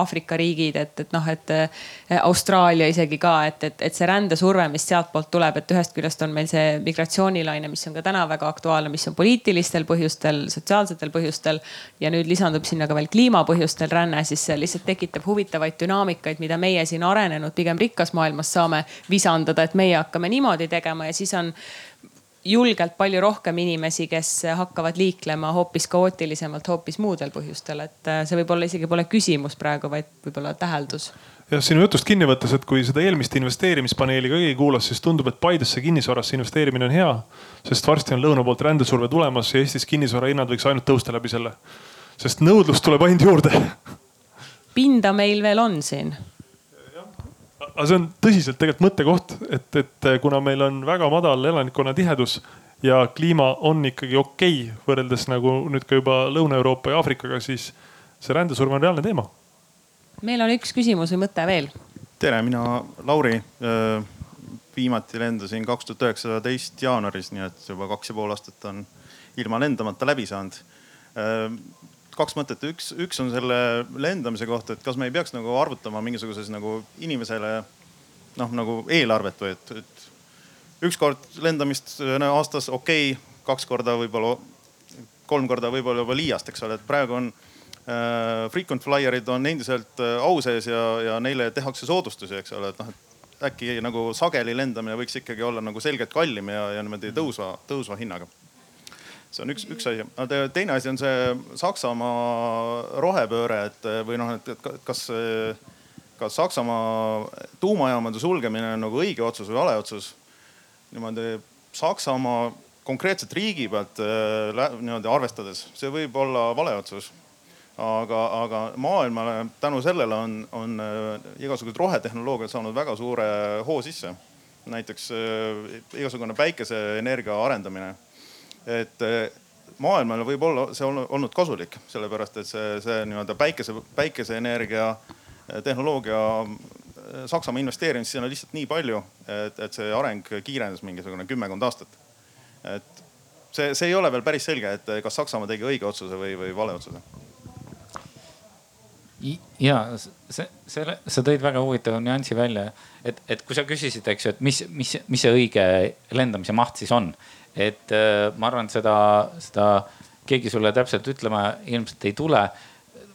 Aafrika riigid, et, et noh, et eh, Austraalia isegi ka, et, et, et see rändesurve, mis sealtpoolt tuleb, et ühest küljest on meil see migratsioonilaine, mis on ka täna väga aktuaalne, mis on poliitilistel põhjustel, sotsiaalsetel põhjustel. ja nüüd lisandub sinna ka veel kliimapõhjustel ränne, siis see lihtsalt tekitab huvitavaid dünaamikaid, mida meie siin arenenud, pigem rikkas maailmas saame visandada, et meie hakkame niimoodi tegema ja siis on julgelt palju rohkem inimesi, kes hakkavad liiklema hoopis kaootilisemalt, hoopis muudel põhjustel, et äh, see võib-olla isegi pole küsimus praegu, vaid võib-olla täheldus jah, sinu jutust kinni võttes, et kui seda eelmist investeerimispaneeli ka keegi kuulas, siis tundub, et Paidesse kinnisvarasse investeerimine on hea. sest varsti on lõuna poolt rändesurve tulemas ja Eestis kinnisvara hinnad võiks ainult tõusta läbi selle. sest nõudlust tuleb ainult juurde. pinda meil veel on siin aga see on tõsiselt tegelikult mõttekoht, et, et kuna meil on väga madal elanikkonna tihedus ja kliima on ikkagi okei okay, võrreldes nagu nüüd ka juba Lõuna-Euroopa ja Aafrikaga, siis see rändesurve on reaalne teema. meil on üks küsimus või mõte veel. tere, mina Lauri. viimati lendasin kaks tuhat üheksateist jaanuaris, nii et juba kaks ja pool aastat on ilma lendamata läbi saanud kaks mõtet, üks, üks on selle lendamise kohta, et kas me ei peaks nagu arvutama mingisuguses nagu inimesele noh, nagu eelarvet või et, et ükskord lendamist no, aastas okei okay,, kaks korda võib-olla, kolm korda võib-olla juba liiast, eks ole, et praegu on äh, frequent flyer'id on endiselt äh, au sees ja, ja neile tehakse soodustusi, eks ole, et noh, et äkki nagu sageli lendamine võiks ikkagi olla nagu selgelt kallim ja, ja niimoodi tõusva, tõusva hinnaga see on üks, üks asi. teine asi on see Saksamaa rohepööre, et või noh, et, kas, kas Saksamaa tuumajaamade sulgemine on nagu õige otsus või vale otsus. niimoodi Saksamaa konkreetselt riigi pealt niimoodi arvestades, see võib olla vale otsus aga, aga maailmale tänu sellele on, on igasugused rohetehnoloogiad saanud väga suure hoo sisse. näiteks igasugune päikeseenergia arendamine et eh, maailmale võib olla see olnud kasulik, sellepärast et see, see nii-öelda päikese, päikeseenergia eh, tehnoloogia eh, Saksamaa investeerimist sinna lihtsalt nii palju, et, et see areng kiirenes mingisugune kümmekond aastat. et see, see ei ole veel päris selge, et kas Saksamaa tegi õige otsuse või, või vale otsuse ja see, selle, sa tõid väga huvitava nüansi välja, et, et kui sa küsisid, eks ju, et mis, mis, mis see õige lendamise maht siis on, et äh, ma arvan, et seda, seda keegi sulle täpselt ütlema ilmselt ei tule.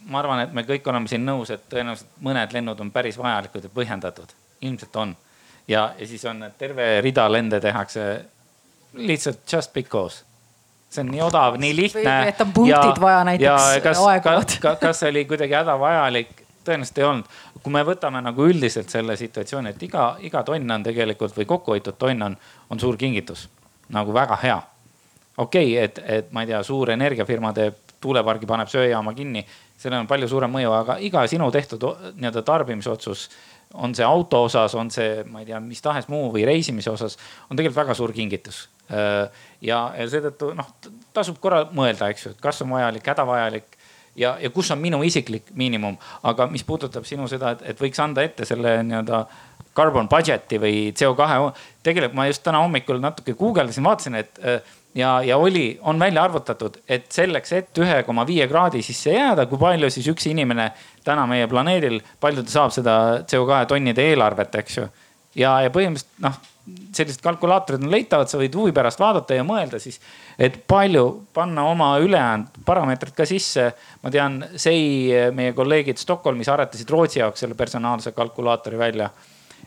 ma arvan, et me kõik oleme siin nõus, et tõenäoliselt mõned lennud on päris vajalikud ja põhjendatud, ilmselt on. ja, ja siis on terve rida lende tehakse lihtsalt just because see on nii odav, nii lihtne. et on punktid ja, vaja näiteks kas, aeguvad. Ka, kas see oli kuidagi hädavajalik? tõenäoliselt ei olnud. kui me võtame nagu üldiselt selle situatsiooni, et iga, iga tonn on tegelikult või kokkuhoitud tonn on, on suur kingitus nagu väga hea. okei okay,, et, et ma ei tea, suur energiafirma teeb tuulepargi, paneb söejaama kinni, sellel on palju suurem mõju, aga iga sinu tehtud nii-öelda tarbimisotsus on see auto osas, on see, ma ei tea, mis tahes muu või reisimise osas, on tegelikult väga suur kingitus. ja, ja seetõttu noh, tasub korra mõelda, eks ju, et kas on vajalik, hädavajalik ja, ja kus on minu isiklik miinimum. aga mis puudutab sinu seda, et, et võiks anda ette selle nii-öelda carbon budget'i või CO2. tegelikult ma just täna hommikul natuke guugeldasin, vaatasin, et äh, ja, ja oli, on välja arvutatud, et selleks, et ühe koma viie kraadi sisse jääda, kui palju siis üks inimene täna meie planeedil, palju ta saab seda CO2 tonnide eelarvet, eks ju. ja, ja põhimõtteliselt noh, sellised kalkulaatorid on leitavad, sa võid huvi pärast vaadata ja mõelda siis, et palju panna oma ülejäänud parameetrid ka sisse. ma tean, SEI, meie kolleegid Stockholmis aretasid Rootsi jaoks selle personaalse kalkulaatori välja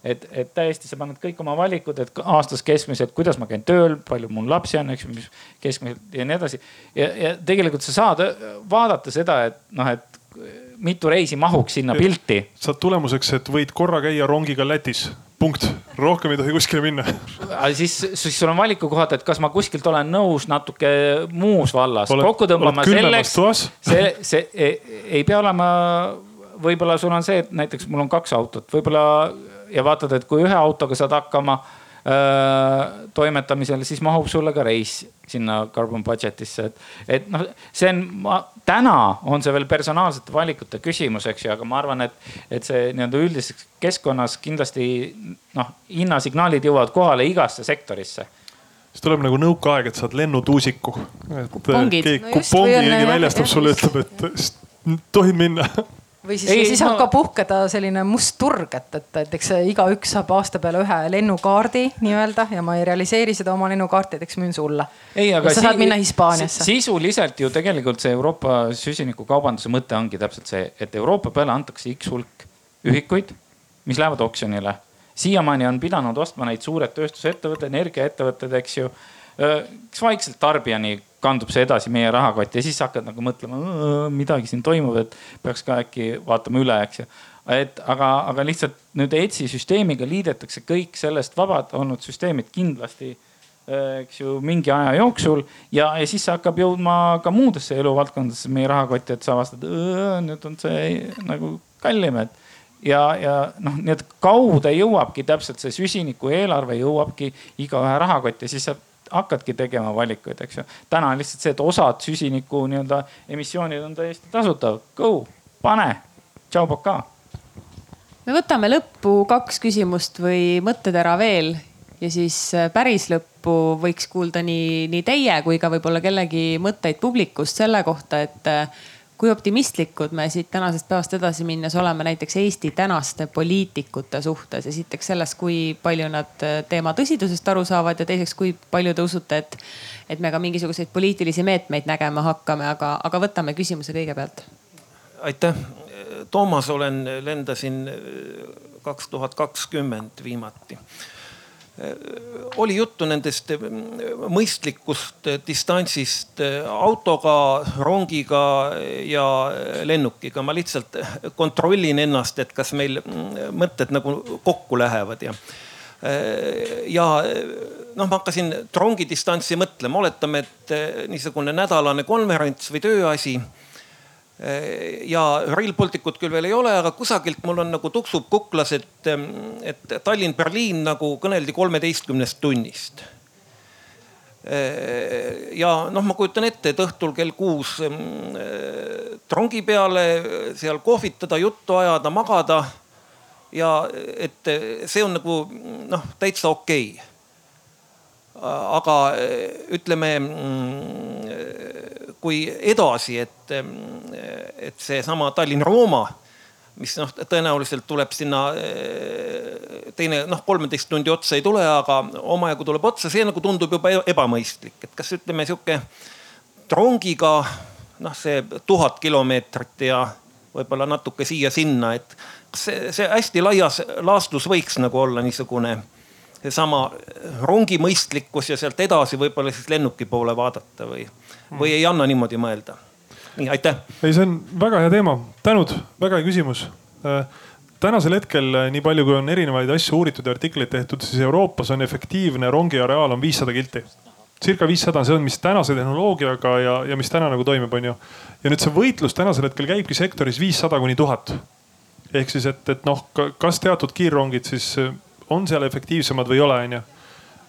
et, et täiesti sa paned kõik oma valikud, et aastas keskmiselt, kuidas ma käin tööl, palju mul lapsi on, eks ju, mis keskmiselt ja nii edasi. ja, ja tegelikult sa saad vaadata seda, et noh, et mitu reisi mahuks sinna pilti. saad tulemuseks, et võid korra käia rongiga Lätis, punkt, rohkem ei tohi kuskile minna. siis, siis sul on valikukohad, et kas ma kuskilt olen nõus natuke muus vallas oled, kokku tõmbama selleks. see, see ei, ei pea olema, võib-olla sul on see, et näiteks mul on kaks autot, võib-olla ja vaatad, et kui ühe autoga saad hakkama öö, toimetamisel, siis mahub sulle ka reis sinna carbon budget'isse, et, et noh, see on, täna on see veel personaalsete valikute küsimus, eks ju, aga ma arvan, et, et see nii-öelda üldises keskkonnas kindlasti noh, hinnasignaalid jõuavad kohale igasse sektorisse. Siis tuleb nagu nõukaaeg, et saad lennutuusiku. et keegi no kupongi keegi väljastab sulle, ütleb, et tohid minna või siis, siis ma... hakkab puhkeda selline must turg, et, et näiteks igaüks saab aasta peale ühe lennukaardi nii-öelda ja ma ei realiseeri seda oma lennukaarti, et eks müün sulle. sa si saad minna Hispaaniasse. sisuliselt ju tegelikult see Euroopa süsinikukaubanduse mõte ongi täpselt see, et Euroopa peale antakse X hulk ühikuid, mis lähevad oksjonile. siiamaani on pidanud ostma neid suured tööstusettevõtted, energiaettevõtted, eks ju kes vaikselt tarbijani kandub see edasi meie rahakotti ja siis hakkad nagu mõtlema, midagi siin toimub, et peaks ka äkki vaatama üle, eks ju. et aga, aga lihtsalt nüüd ETS-i süsteemiga liidetakse kõik sellest vabad olnud süsteemid kindlasti eks ju mingi aja jooksul ja, ja siis see hakkab jõudma ka muudesse eluvaldkondadesse meie rahakotti, et sa avastad, nüüd on see nagu kallim, et ja, ja noh, nii et kaude jõuabki täpselt see süsiniku eelarve jõuabki igaühe rahakotti, siis sa hakkadki tegema valikuid, eks ju. täna on lihtsalt see, et osad süsiniku nii-öelda emissioonid on täiesti tasutav. Go, pane, tšau, poka. me võtame lõppu kaks küsimust või mõttetera veel ja siis äh, päris lõppu võiks kuulda nii, nii teie kui ka võib-olla kellegi mõtteid publikust selle kohta, et äh, kui optimistlikud me siit tänasest päevast edasi minnes oleme näiteks Eesti tänaste poliitikute suhtes, esiteks selles, kui palju nad äh, teema tõsidusest aru saavad ja teiseks, kui palju te usute, et, et me ka mingisuguseid poliitilisi meetmeid nägema hakkame, aga, aga võtame küsimuse kõigepealt. aitäh, Toomas, olen, lendasin äh, kaks tuhat kakskümmend viimati oli juttu nendest mm, mõistlikust distantsist autoga, rongiga ja lennukiga. ma lihtsalt kontrollin ennast, et kas meil mm, mõtted nagu kokku lähevad ja, ja noh, ma hakkasin rongidistantsi mõtlema, oletame, et niisugune nädalane konverents või tööasi Äh, ja Rail Balticut küll veel ei ole, aga kusagilt mul on nagu tuksub kuklas, et, et Tallinn-Berliin nagu kõneldi kolmeteistkümnest tunnist. Äh, ja noh, ma kujutan ette, et õhtul kell kuus äh, trongi peale seal kohvitada, juttu ajada, magada. ja et see on nagu noh, täitsa okei okay aga ütleme, mm, kui edasi, et, et seesama Tallinn-Rooma, mis noh, tõenäoliselt tuleb sinna teine noh, kolmeteist tundi otsa ei tule, aga omajagu tuleb otsa, see nagu tundub juba ebamõistlik, et kas ütleme sihuke rongiga noh, see tuhat kilomeetrit ja võib-olla natuke siia-sinna, et see, see hästi laias laastus võiks nagu olla niisugune seesama rongi mõistlikkus ja sealt edasi võib-olla siis lennuki poole vaadata või, või ei anna niimoodi mõelda? nii, aitäh. ei, see on väga hea teema, tänud, väga hea küsimus. Äh, tänasel hetkel, äh, nii palju kui on erinevaid asju uuritud ja artikleid tehtud, siis Euroopas on efektiivne rongiareaal on viissada kilti. circa viissada, see on, mis tänase tehnoloogiaga ja, ja mis täna nagu toimib, on ju. ja nüüd see võitlus tänasel hetkel käibki sektoris viissada kuni tuhat ehk siis, et, et noh, kas teatud kiirrongid siis on seal efektiivsemad või ei ole, onju.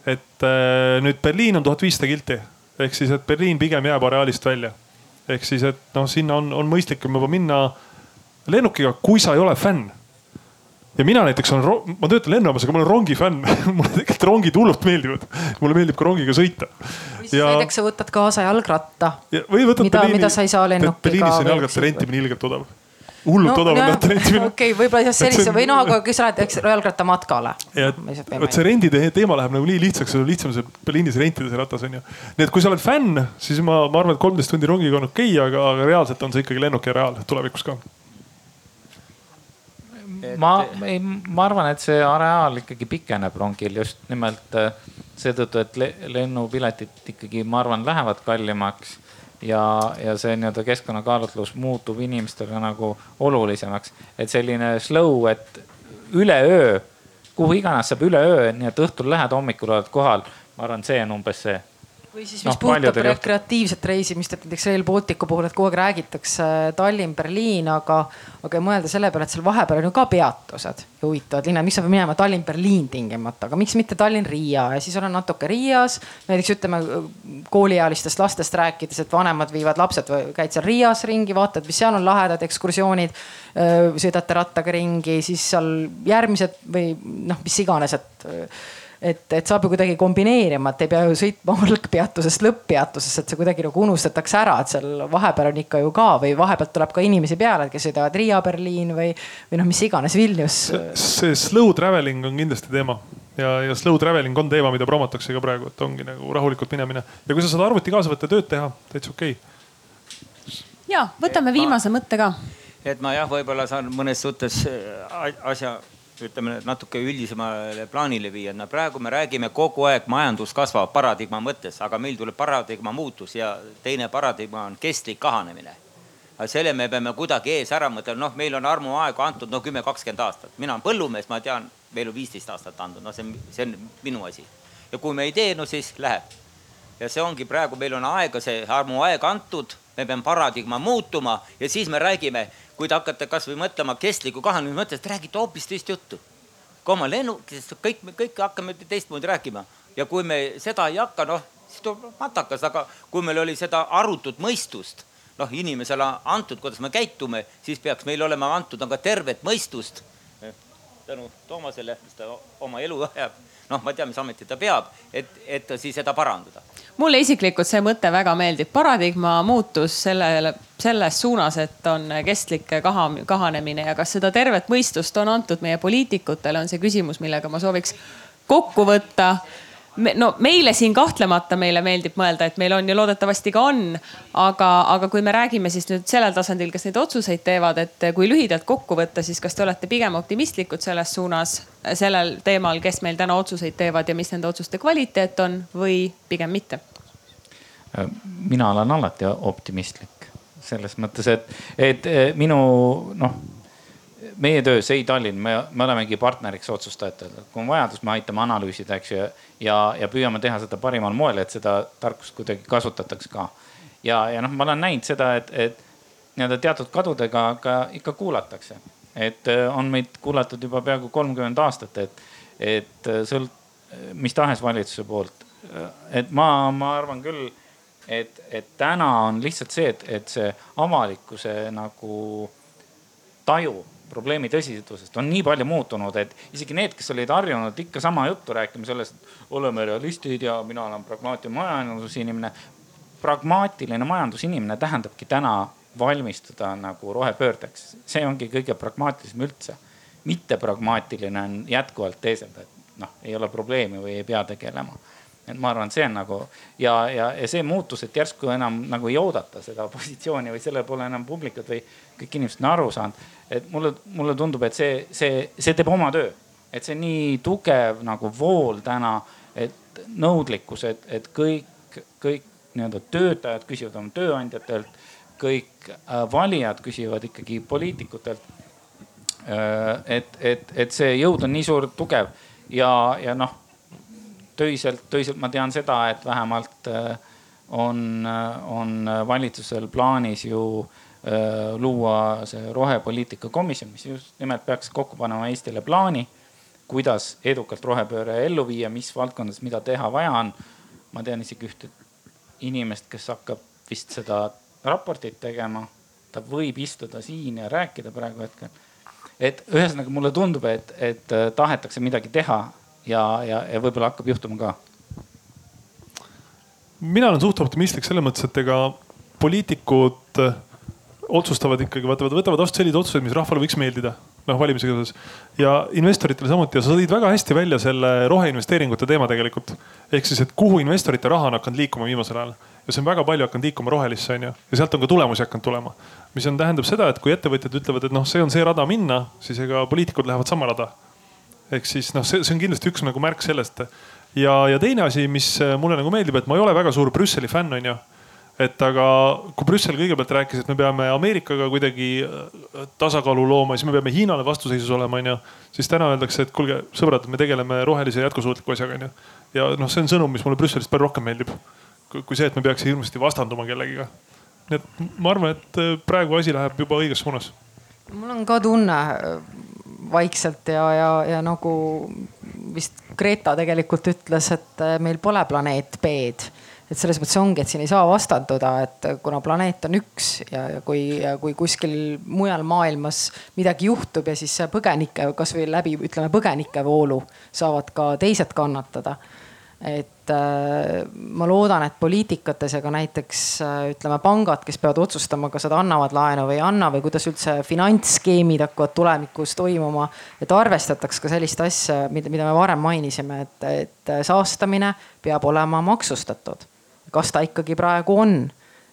et äh, nüüd Berliin on tuhat viissada kilti ehk siis, et Berliin pigem jääb areaalist välja. ehk siis, et noh, sinna on, on mõistlikum juba minna lennukiga, kui sa ei ole fänn. ja mina näiteks olen, ma töötan lennujaamas, aga ma olen rongi fänn [laughs] mulle tegelikult rongid hullult meeldivad. mulle meeldib ka rongiga sõita. või siis ja... näiteks sa võtad kaasa jalgratta. või võtad mida, mida sa ei saa lennukiga. Berliinis on jalgratta rentimine ilgelt odav hullult no, odav on nad rentimine. okei okay,, võib-olla jah sellise või noh, aga kui sa lähed, eks jalgrattamatkale. vot see rendi teema läheb nagu nii lihtsaks, sul on lihtsam see Berliinis rentida see ratas on ju. nii et kui sa oled fänn, siis ma, ma arvan, et kolmteist tundi rongiga on okei okay,, aga, aga reaalselt on see ikkagi lennuk ja reaal tulevikus ka ma, ei, ma arvan, et see areaal ikkagi pikeneb rongil just nimelt äh, seetõttu, et lennupiletid ikkagi, ma arvan, lähevad kallimaks ja, ja see nii-öelda keskkonnakaalutlus muutub inimestele nagu olulisemaks. et selline slow, et üleöö, kuhu iganes saab üleöö, nii et õhtul lähed, hommikul oled kohal. ma arvan, see on umbes see või siis, mis no, puudutab rekreatiivset reisimist, et näiteks Rail Balticu puhul, et kogu aeg räägitakse Tallinn-Berliin, aga, aga mõelda selle peale, et seal vahepeal on ju ka peatused ja huvitavad linnad, miks sa pead minema Tallinn-Berliin tingimata, aga miks mitte Tallinn-Riia ja siis olen natuke Riias. näiteks ütleme kooliealistest lastest rääkides, et vanemad viivad lapsed, käid seal Riias ringi, vaatad, mis seal on lahedad ekskursioonid. sõidate rattaga ringi, siis seal järgmised või noh, mis iganes, et et, et saab ju kuidagi kombineerima, et ei pea ju sõitma algpeatusest lõpppeatusesse, et see kuidagi nagu unustatakse ära, et seal vahepeal on ikka ju ka või vahepealt tuleb ka inimesi peale, kes sõidavad Riia, Berliin või, või noh, mis iganes, Vilnius. see slow traveling on kindlasti teema ja, ja slow traveling on teema, mida promotakse ka praegu, et ongi nagu rahulikult minemine ja kui sa saad arvuti kaasa võtta tööd teha, täitsa okei okay.. ja võtame viimase mõtte ka. et ma jah, võib-olla saan mõnes suhtes äh, asja ütleme natuke üldisemale plaanile viia, no praegu me räägime kogu aeg majandus kasvab paradigma mõttes, aga meil tuleb paradigma muutus ja teine paradigma on kestlik kahanemine. aga selle me peame kuidagi ees ära mõtlema, noh, meil on armuaegu antud no kümme, kakskümmend aastat, mina olen põllumees, ma tean, meil on viisteist aastat antud, no see on, see on minu asi. ja kui me ei tee, no siis läheb. Ja see ongi praegu, meil on aega, see armuaeg antud, me peame paradigma muutuma ja siis me räägime kui te hakkate kasvõi mõtlema kestliku kahanemise mõttes, te räägite hoopis teist juttu. kui oma lennukitest kõik, kõik hakkame teistmoodi rääkima ja kui me seda ei hakka, noh siis tuleb matakas, aga kui meil oli seda arutut mõistust, noh inimesele antud, kuidas me käitume, siis peaks meil olema antud ka tervet mõistust. tänu Toomasele, mis ta oma elu ajab, noh, ma ei tea, mis ametit ta peab, et, et siis seda parandada mulle isiklikult see mõte väga meeldib, paradigma muutus sellele, selles suunas, et on kestlik kaha, kahanemine ja kas seda tervet mõistust on antud meie poliitikutele, on see küsimus, millega ma sooviks kokku võtta me, no meile siin kahtlemata meile meeldib mõelda, et meil on ja loodetavasti ka on. aga, aga kui me räägime siis nüüd sellel tasandil, kes neid otsuseid teevad, et kui lühidalt kokku võtta, siis kas te olete pigem optimistlikud selles suunas, sellel teemal, kes meil täna otsuseid teevad ja mis nende otsuste kvaliteet on või pigem mitte? mina olen alati optimistlik selles mõttes, et, et minu noh meie töös, ei Tallinn, me, me olemegi partneriks otsustajatele, kui on vajadus, me aitame analüüsida, eks ju, ja, ja püüame teha seda parimal moel, et seda tarkust kuidagi kasutataks ka. ja, ja noh, ma olen näinud seda, et, et nii-öelda teatud kadudega ka ikka kuulatakse. et äh, on meid kuulatud juba peaaegu kolmkümmend aastat, et, et äh, sõlt-, mis tahes valitsuse poolt. et ma, ma arvan küll, et, et täna on lihtsalt see, et, et see avalikkuse nagu taju probleemi tõsidusest on nii palju muutunud, et isegi need, kes olid harjunud ikka sama juttu rääkima sellest, et oleme realistid ja mina olen pragmaatiline majandusinimene. pragmaatiline majandusinimene tähendabki täna valmistuda nagu rohepöördeks, see ongi kõige pragmaatilisem üldse. mittepragmaatiline on jätkuvalt teeselda, et noh, ei ole probleemi või ei pea tegelema et ma arvan, et see on nagu ja, ja, ja see muutus, et järsku enam nagu ei oodata seda positsiooni või sellel pole enam publikut või kõik inimesed on aru saanud. et mulle, mulle tundub, et see, see, see teeb oma töö, et see nii tugev nagu vool täna, et nõudlikkus, et, et kõik, kõik nii-öelda töötajad küsivad oma tööandjatelt, kõik äh, valijad küsivad ikkagi poliitikutelt äh,. et, et, et see jõud on nii suur, tugev ja, ja noh töiselt, töiselt ma tean seda, et vähemalt äh, on, on valitsusel plaanis ju äh, luua see rohepoliitika komisjon, mis just nimelt peaks kokku panema Eestile plaani, kuidas edukalt rohepööre ellu viia, mis valdkondades, mida teha vaja on. ma tean isegi ühte inimest, kes hakkab vist seda raportit tegema. ta võib istuda siin ja rääkida praegu hetkel. et ühesõnaga mulle tundub, et, et tahetakse midagi teha ja, ja, ja võib-olla hakkab juhtuma ka? mina olen suht optimistlik selles mõttes, et ega poliitikud otsustavad ikkagi, vaata, võtavad vastu selliseid otsuseid, mis rahvale võiks meeldida. noh, valimisega seoses ja investoritele samuti ja sa tõid väga hästi välja selle roheinvesteeringute teema tegelikult. ehk siis, et kuhu investorite raha on hakanud liikuma viimasel ajal ja see on väga palju hakanud liikuma rohelisse, onju. ja sealt on ka tulemusi hakanud tulema. mis on, tähendab seda, et kui ettevõtjad ütlevad, et noh, see on see rada minna, siis ega poliitikud lähevad sama rada. ehk siis noh, see, see on kindlasti üks nagu märk sellest. ja, ja teine asi, mis mulle nagu meeldib, et ma ei ole väga suur Brüsseli fänn, onju et aga kui Brüssel kõigepealt rääkis, et me peame Ameerikaga kuidagi äh, tasakaalu looma, siis me peame Hiinale vastuseisus olema, onju. siis täna öeldakse, et kuulge, sõbrad, me tegeleme rohelise jätkusuutliku asjaga, onju. ja noh, see on sõnum, mis mulle Brüsselist palju rohkem meeldib. kui see, et me peaks hirmsasti vastanduma kellegiga. nii et ma arvan, et äh, praegu asi läheb juba õiges suunas. mul on ka tunne äh, vaikselt ja, ja, ja nagu vist Greta tegelikult ütles, et meil pole planeet B-d et selles mõttes ongi, et siin ei saa vastanduda, et kuna planeet on üks ja, ja kui, kui kuskil mujal maailmas midagi juhtub ja siis põgenike, kasvõi läbi ütleme põgenikevoolu saavad ka teised kannatada et äh, ma loodan, et poliitikates ja ka näiteks äh, ütleme pangad, kes peavad otsustama, kas nad annavad laenu või ei anna või kuidas üldse finantsskeemid hakkavad tulevikus toimuma. et arvestataks ka sellist asja, mida, mida me varem mainisime, et, et saastamine peab olema maksustatud kas ta ikkagi praegu on.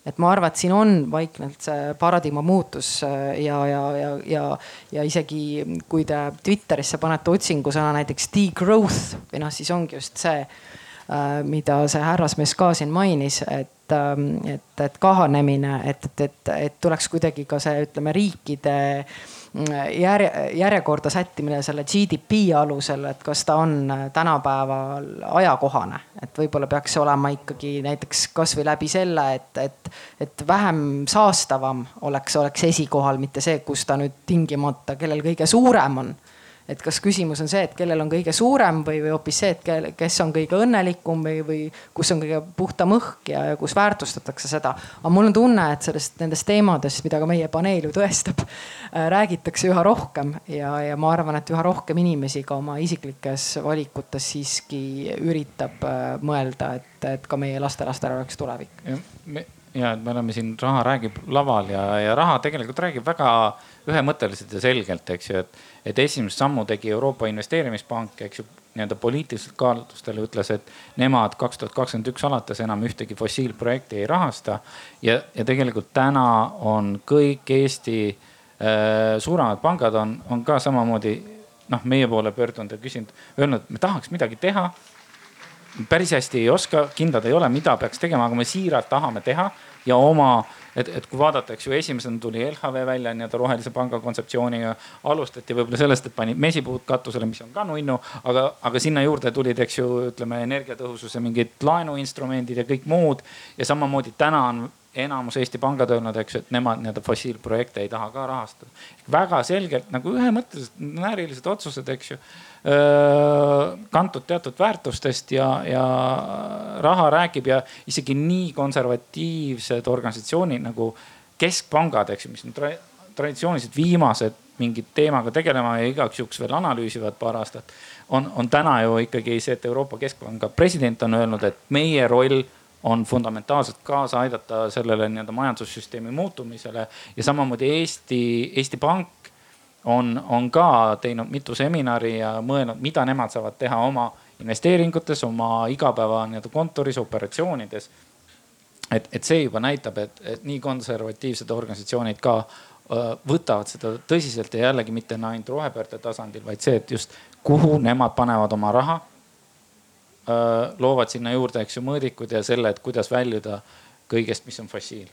Et ma arvan, et siin on vaikselt see paradigma muutus äh, ja, ja, ja, ja, ja isegi kui te Twitterisse panete otsingusõna näiteks degrowth või noh, siis ongi just see, äh, mida see härrasmees ka siin mainis, et, ähm, et, et kahanemine, et, et, et, et tuleks kuidagi ka see, ütleme riikide järje, järjekorda sättimine selle GDP alusel, et kas ta on tänapäeval ajakohane. et võib-olla peaks olema ikkagi näiteks kasvõi läbi selle, et, et, et vähem saastavam oleks, oleks esikohal, mitte see, kus ta nüüd tingimata, kellel kõige suurem on et kas küsimus on see, et kellel on kõige suurem või, või hoopis see, et kes on kõige õnnelikum või, või kus on kõige puhtam õhk ja, ja kus väärtustatakse seda. aga mul on tunne, et sellest, nendest teemadest, mida ka meie paneel ju tõestab äh,, räägitakse üha rohkem ja, ja ma arvan, et üha rohkem inimesi ka oma isiklikes valikutes siiski üritab äh, mõelda, et, et ka meie lastelastel oleks tulevik. Ja, et me oleme siin Raha räägib laval ja, ja Raha tegelikult räägib väga ühemõtteliselt ja selgelt, eks ju, et, et esimese sammu tegi Euroopa Investeerimispank, eks ju, nii-öelda poliitilistel kaalutlustel ütles, et nemad kaks tuhat kakskümmend üks alates enam ühtegi fossiilprojekti ei rahasta. ja, ja tegelikult täna on kõik Eesti äh, suuremad pangad on, on ka samamoodi noh, meie poole pöördunud ja küsinud, öelnud, me tahaks midagi teha päris hästi ei oska, kindlad ei ole, mida peaks tegema, aga me siiralt tahame teha ja oma et, et kui vaadata, eks ju, esimesena tuli LHV välja nii-öelda rohelise panga kontseptsiooniga. alustati võib-olla sellest, et pani mesipuud katusele, mis on ka nunnu, aga, aga sinna juurde tulid, eks ju, ütleme energiatõhususe mingid laenuinstrumendid ja kõik muud. ja samamoodi täna on enamus Eesti pangad öelnud, eks ju, et nemad nii-öelda fossiilprojekte ei taha ka rahastada. väga selgelt nagu ühemõtteliselt näärilised otsused, eks ju kantud teatud väärtustest ja, ja raha räägib ja isegi nii konservatiivsed organisatsioonid nagu keskpangad, eks ju, mis on tra traditsiooniliselt viimased mingit teemaga tegelema ja igaks juhuks veel analüüsivad paar aastat. on, on täna ju ikkagi see, et Euroopa Keskpanga president on öelnud, et meie roll on fundamentaalselt kaasa aidata sellele nii-öelda majandussüsteemi muutumisele ja samamoodi Eesti, Eesti Pank on, on ka teinud mitu seminari ja mõelnud, mida nemad saavad teha oma investeeringutes, oma igapäeva nii-öelda kontoris, operatsioonides. et, et see juba näitab, et, et nii konservatiivsed organisatsioonid ka öö, võtavad seda tõsiselt ja jällegi mitte ainult rohepöörde tasandil, vaid see, et just kuhu nemad panevad oma raha. Loovad sinna juurde, eks ju, mõõdikud ja selle, et kuidas väljuda kõigest, mis on fossiil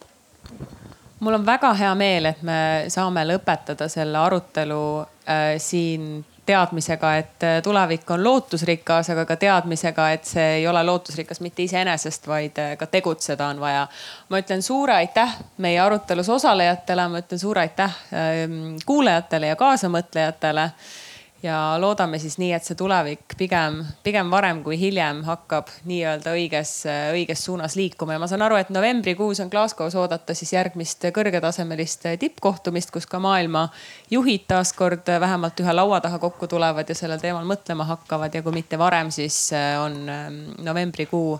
mul on väga hea meel, et me saame lõpetada selle arutelu äh, siin teadmisega, et äh, tulevik on lootusrikas, aga ka teadmisega, et see ei ole lootusrikas mitte iseenesest, vaid äh, ka tegutseda on vaja. ma ütlen suure aitäh meie arutelus osalejatele, ma ütlen suure aitäh ähm, kuulajatele ja kaasamõtlejatele ja loodame siis nii, et see tulevik pigem, pigem varem kui hiljem hakkab nii-öelda õiges, õiges suunas liikuma ja ma saan aru, et novembrikuus on Glasgow's oodata siis järgmist kõrgetasemelist tippkohtumist, kus ka maailma juhid taaskord vähemalt ühe laua taha kokku tulevad ja sellel teemal mõtlema hakkavad ja kui mitte varem, siis on ähm, novembrikuu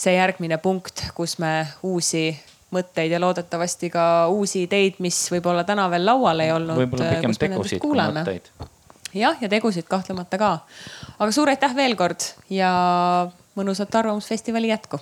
see järgmine punkt, kus me uusi mõtteid ja loodetavasti ka uusi ideid, mis võib-olla täna veel laual ei olnud. võib-olla pigem tegusid kui mõtteid. Jah, ja tegusid kahtlemata ka. aga suur aitäh veel kord ja mõnusat Arvamusfestivali jätku.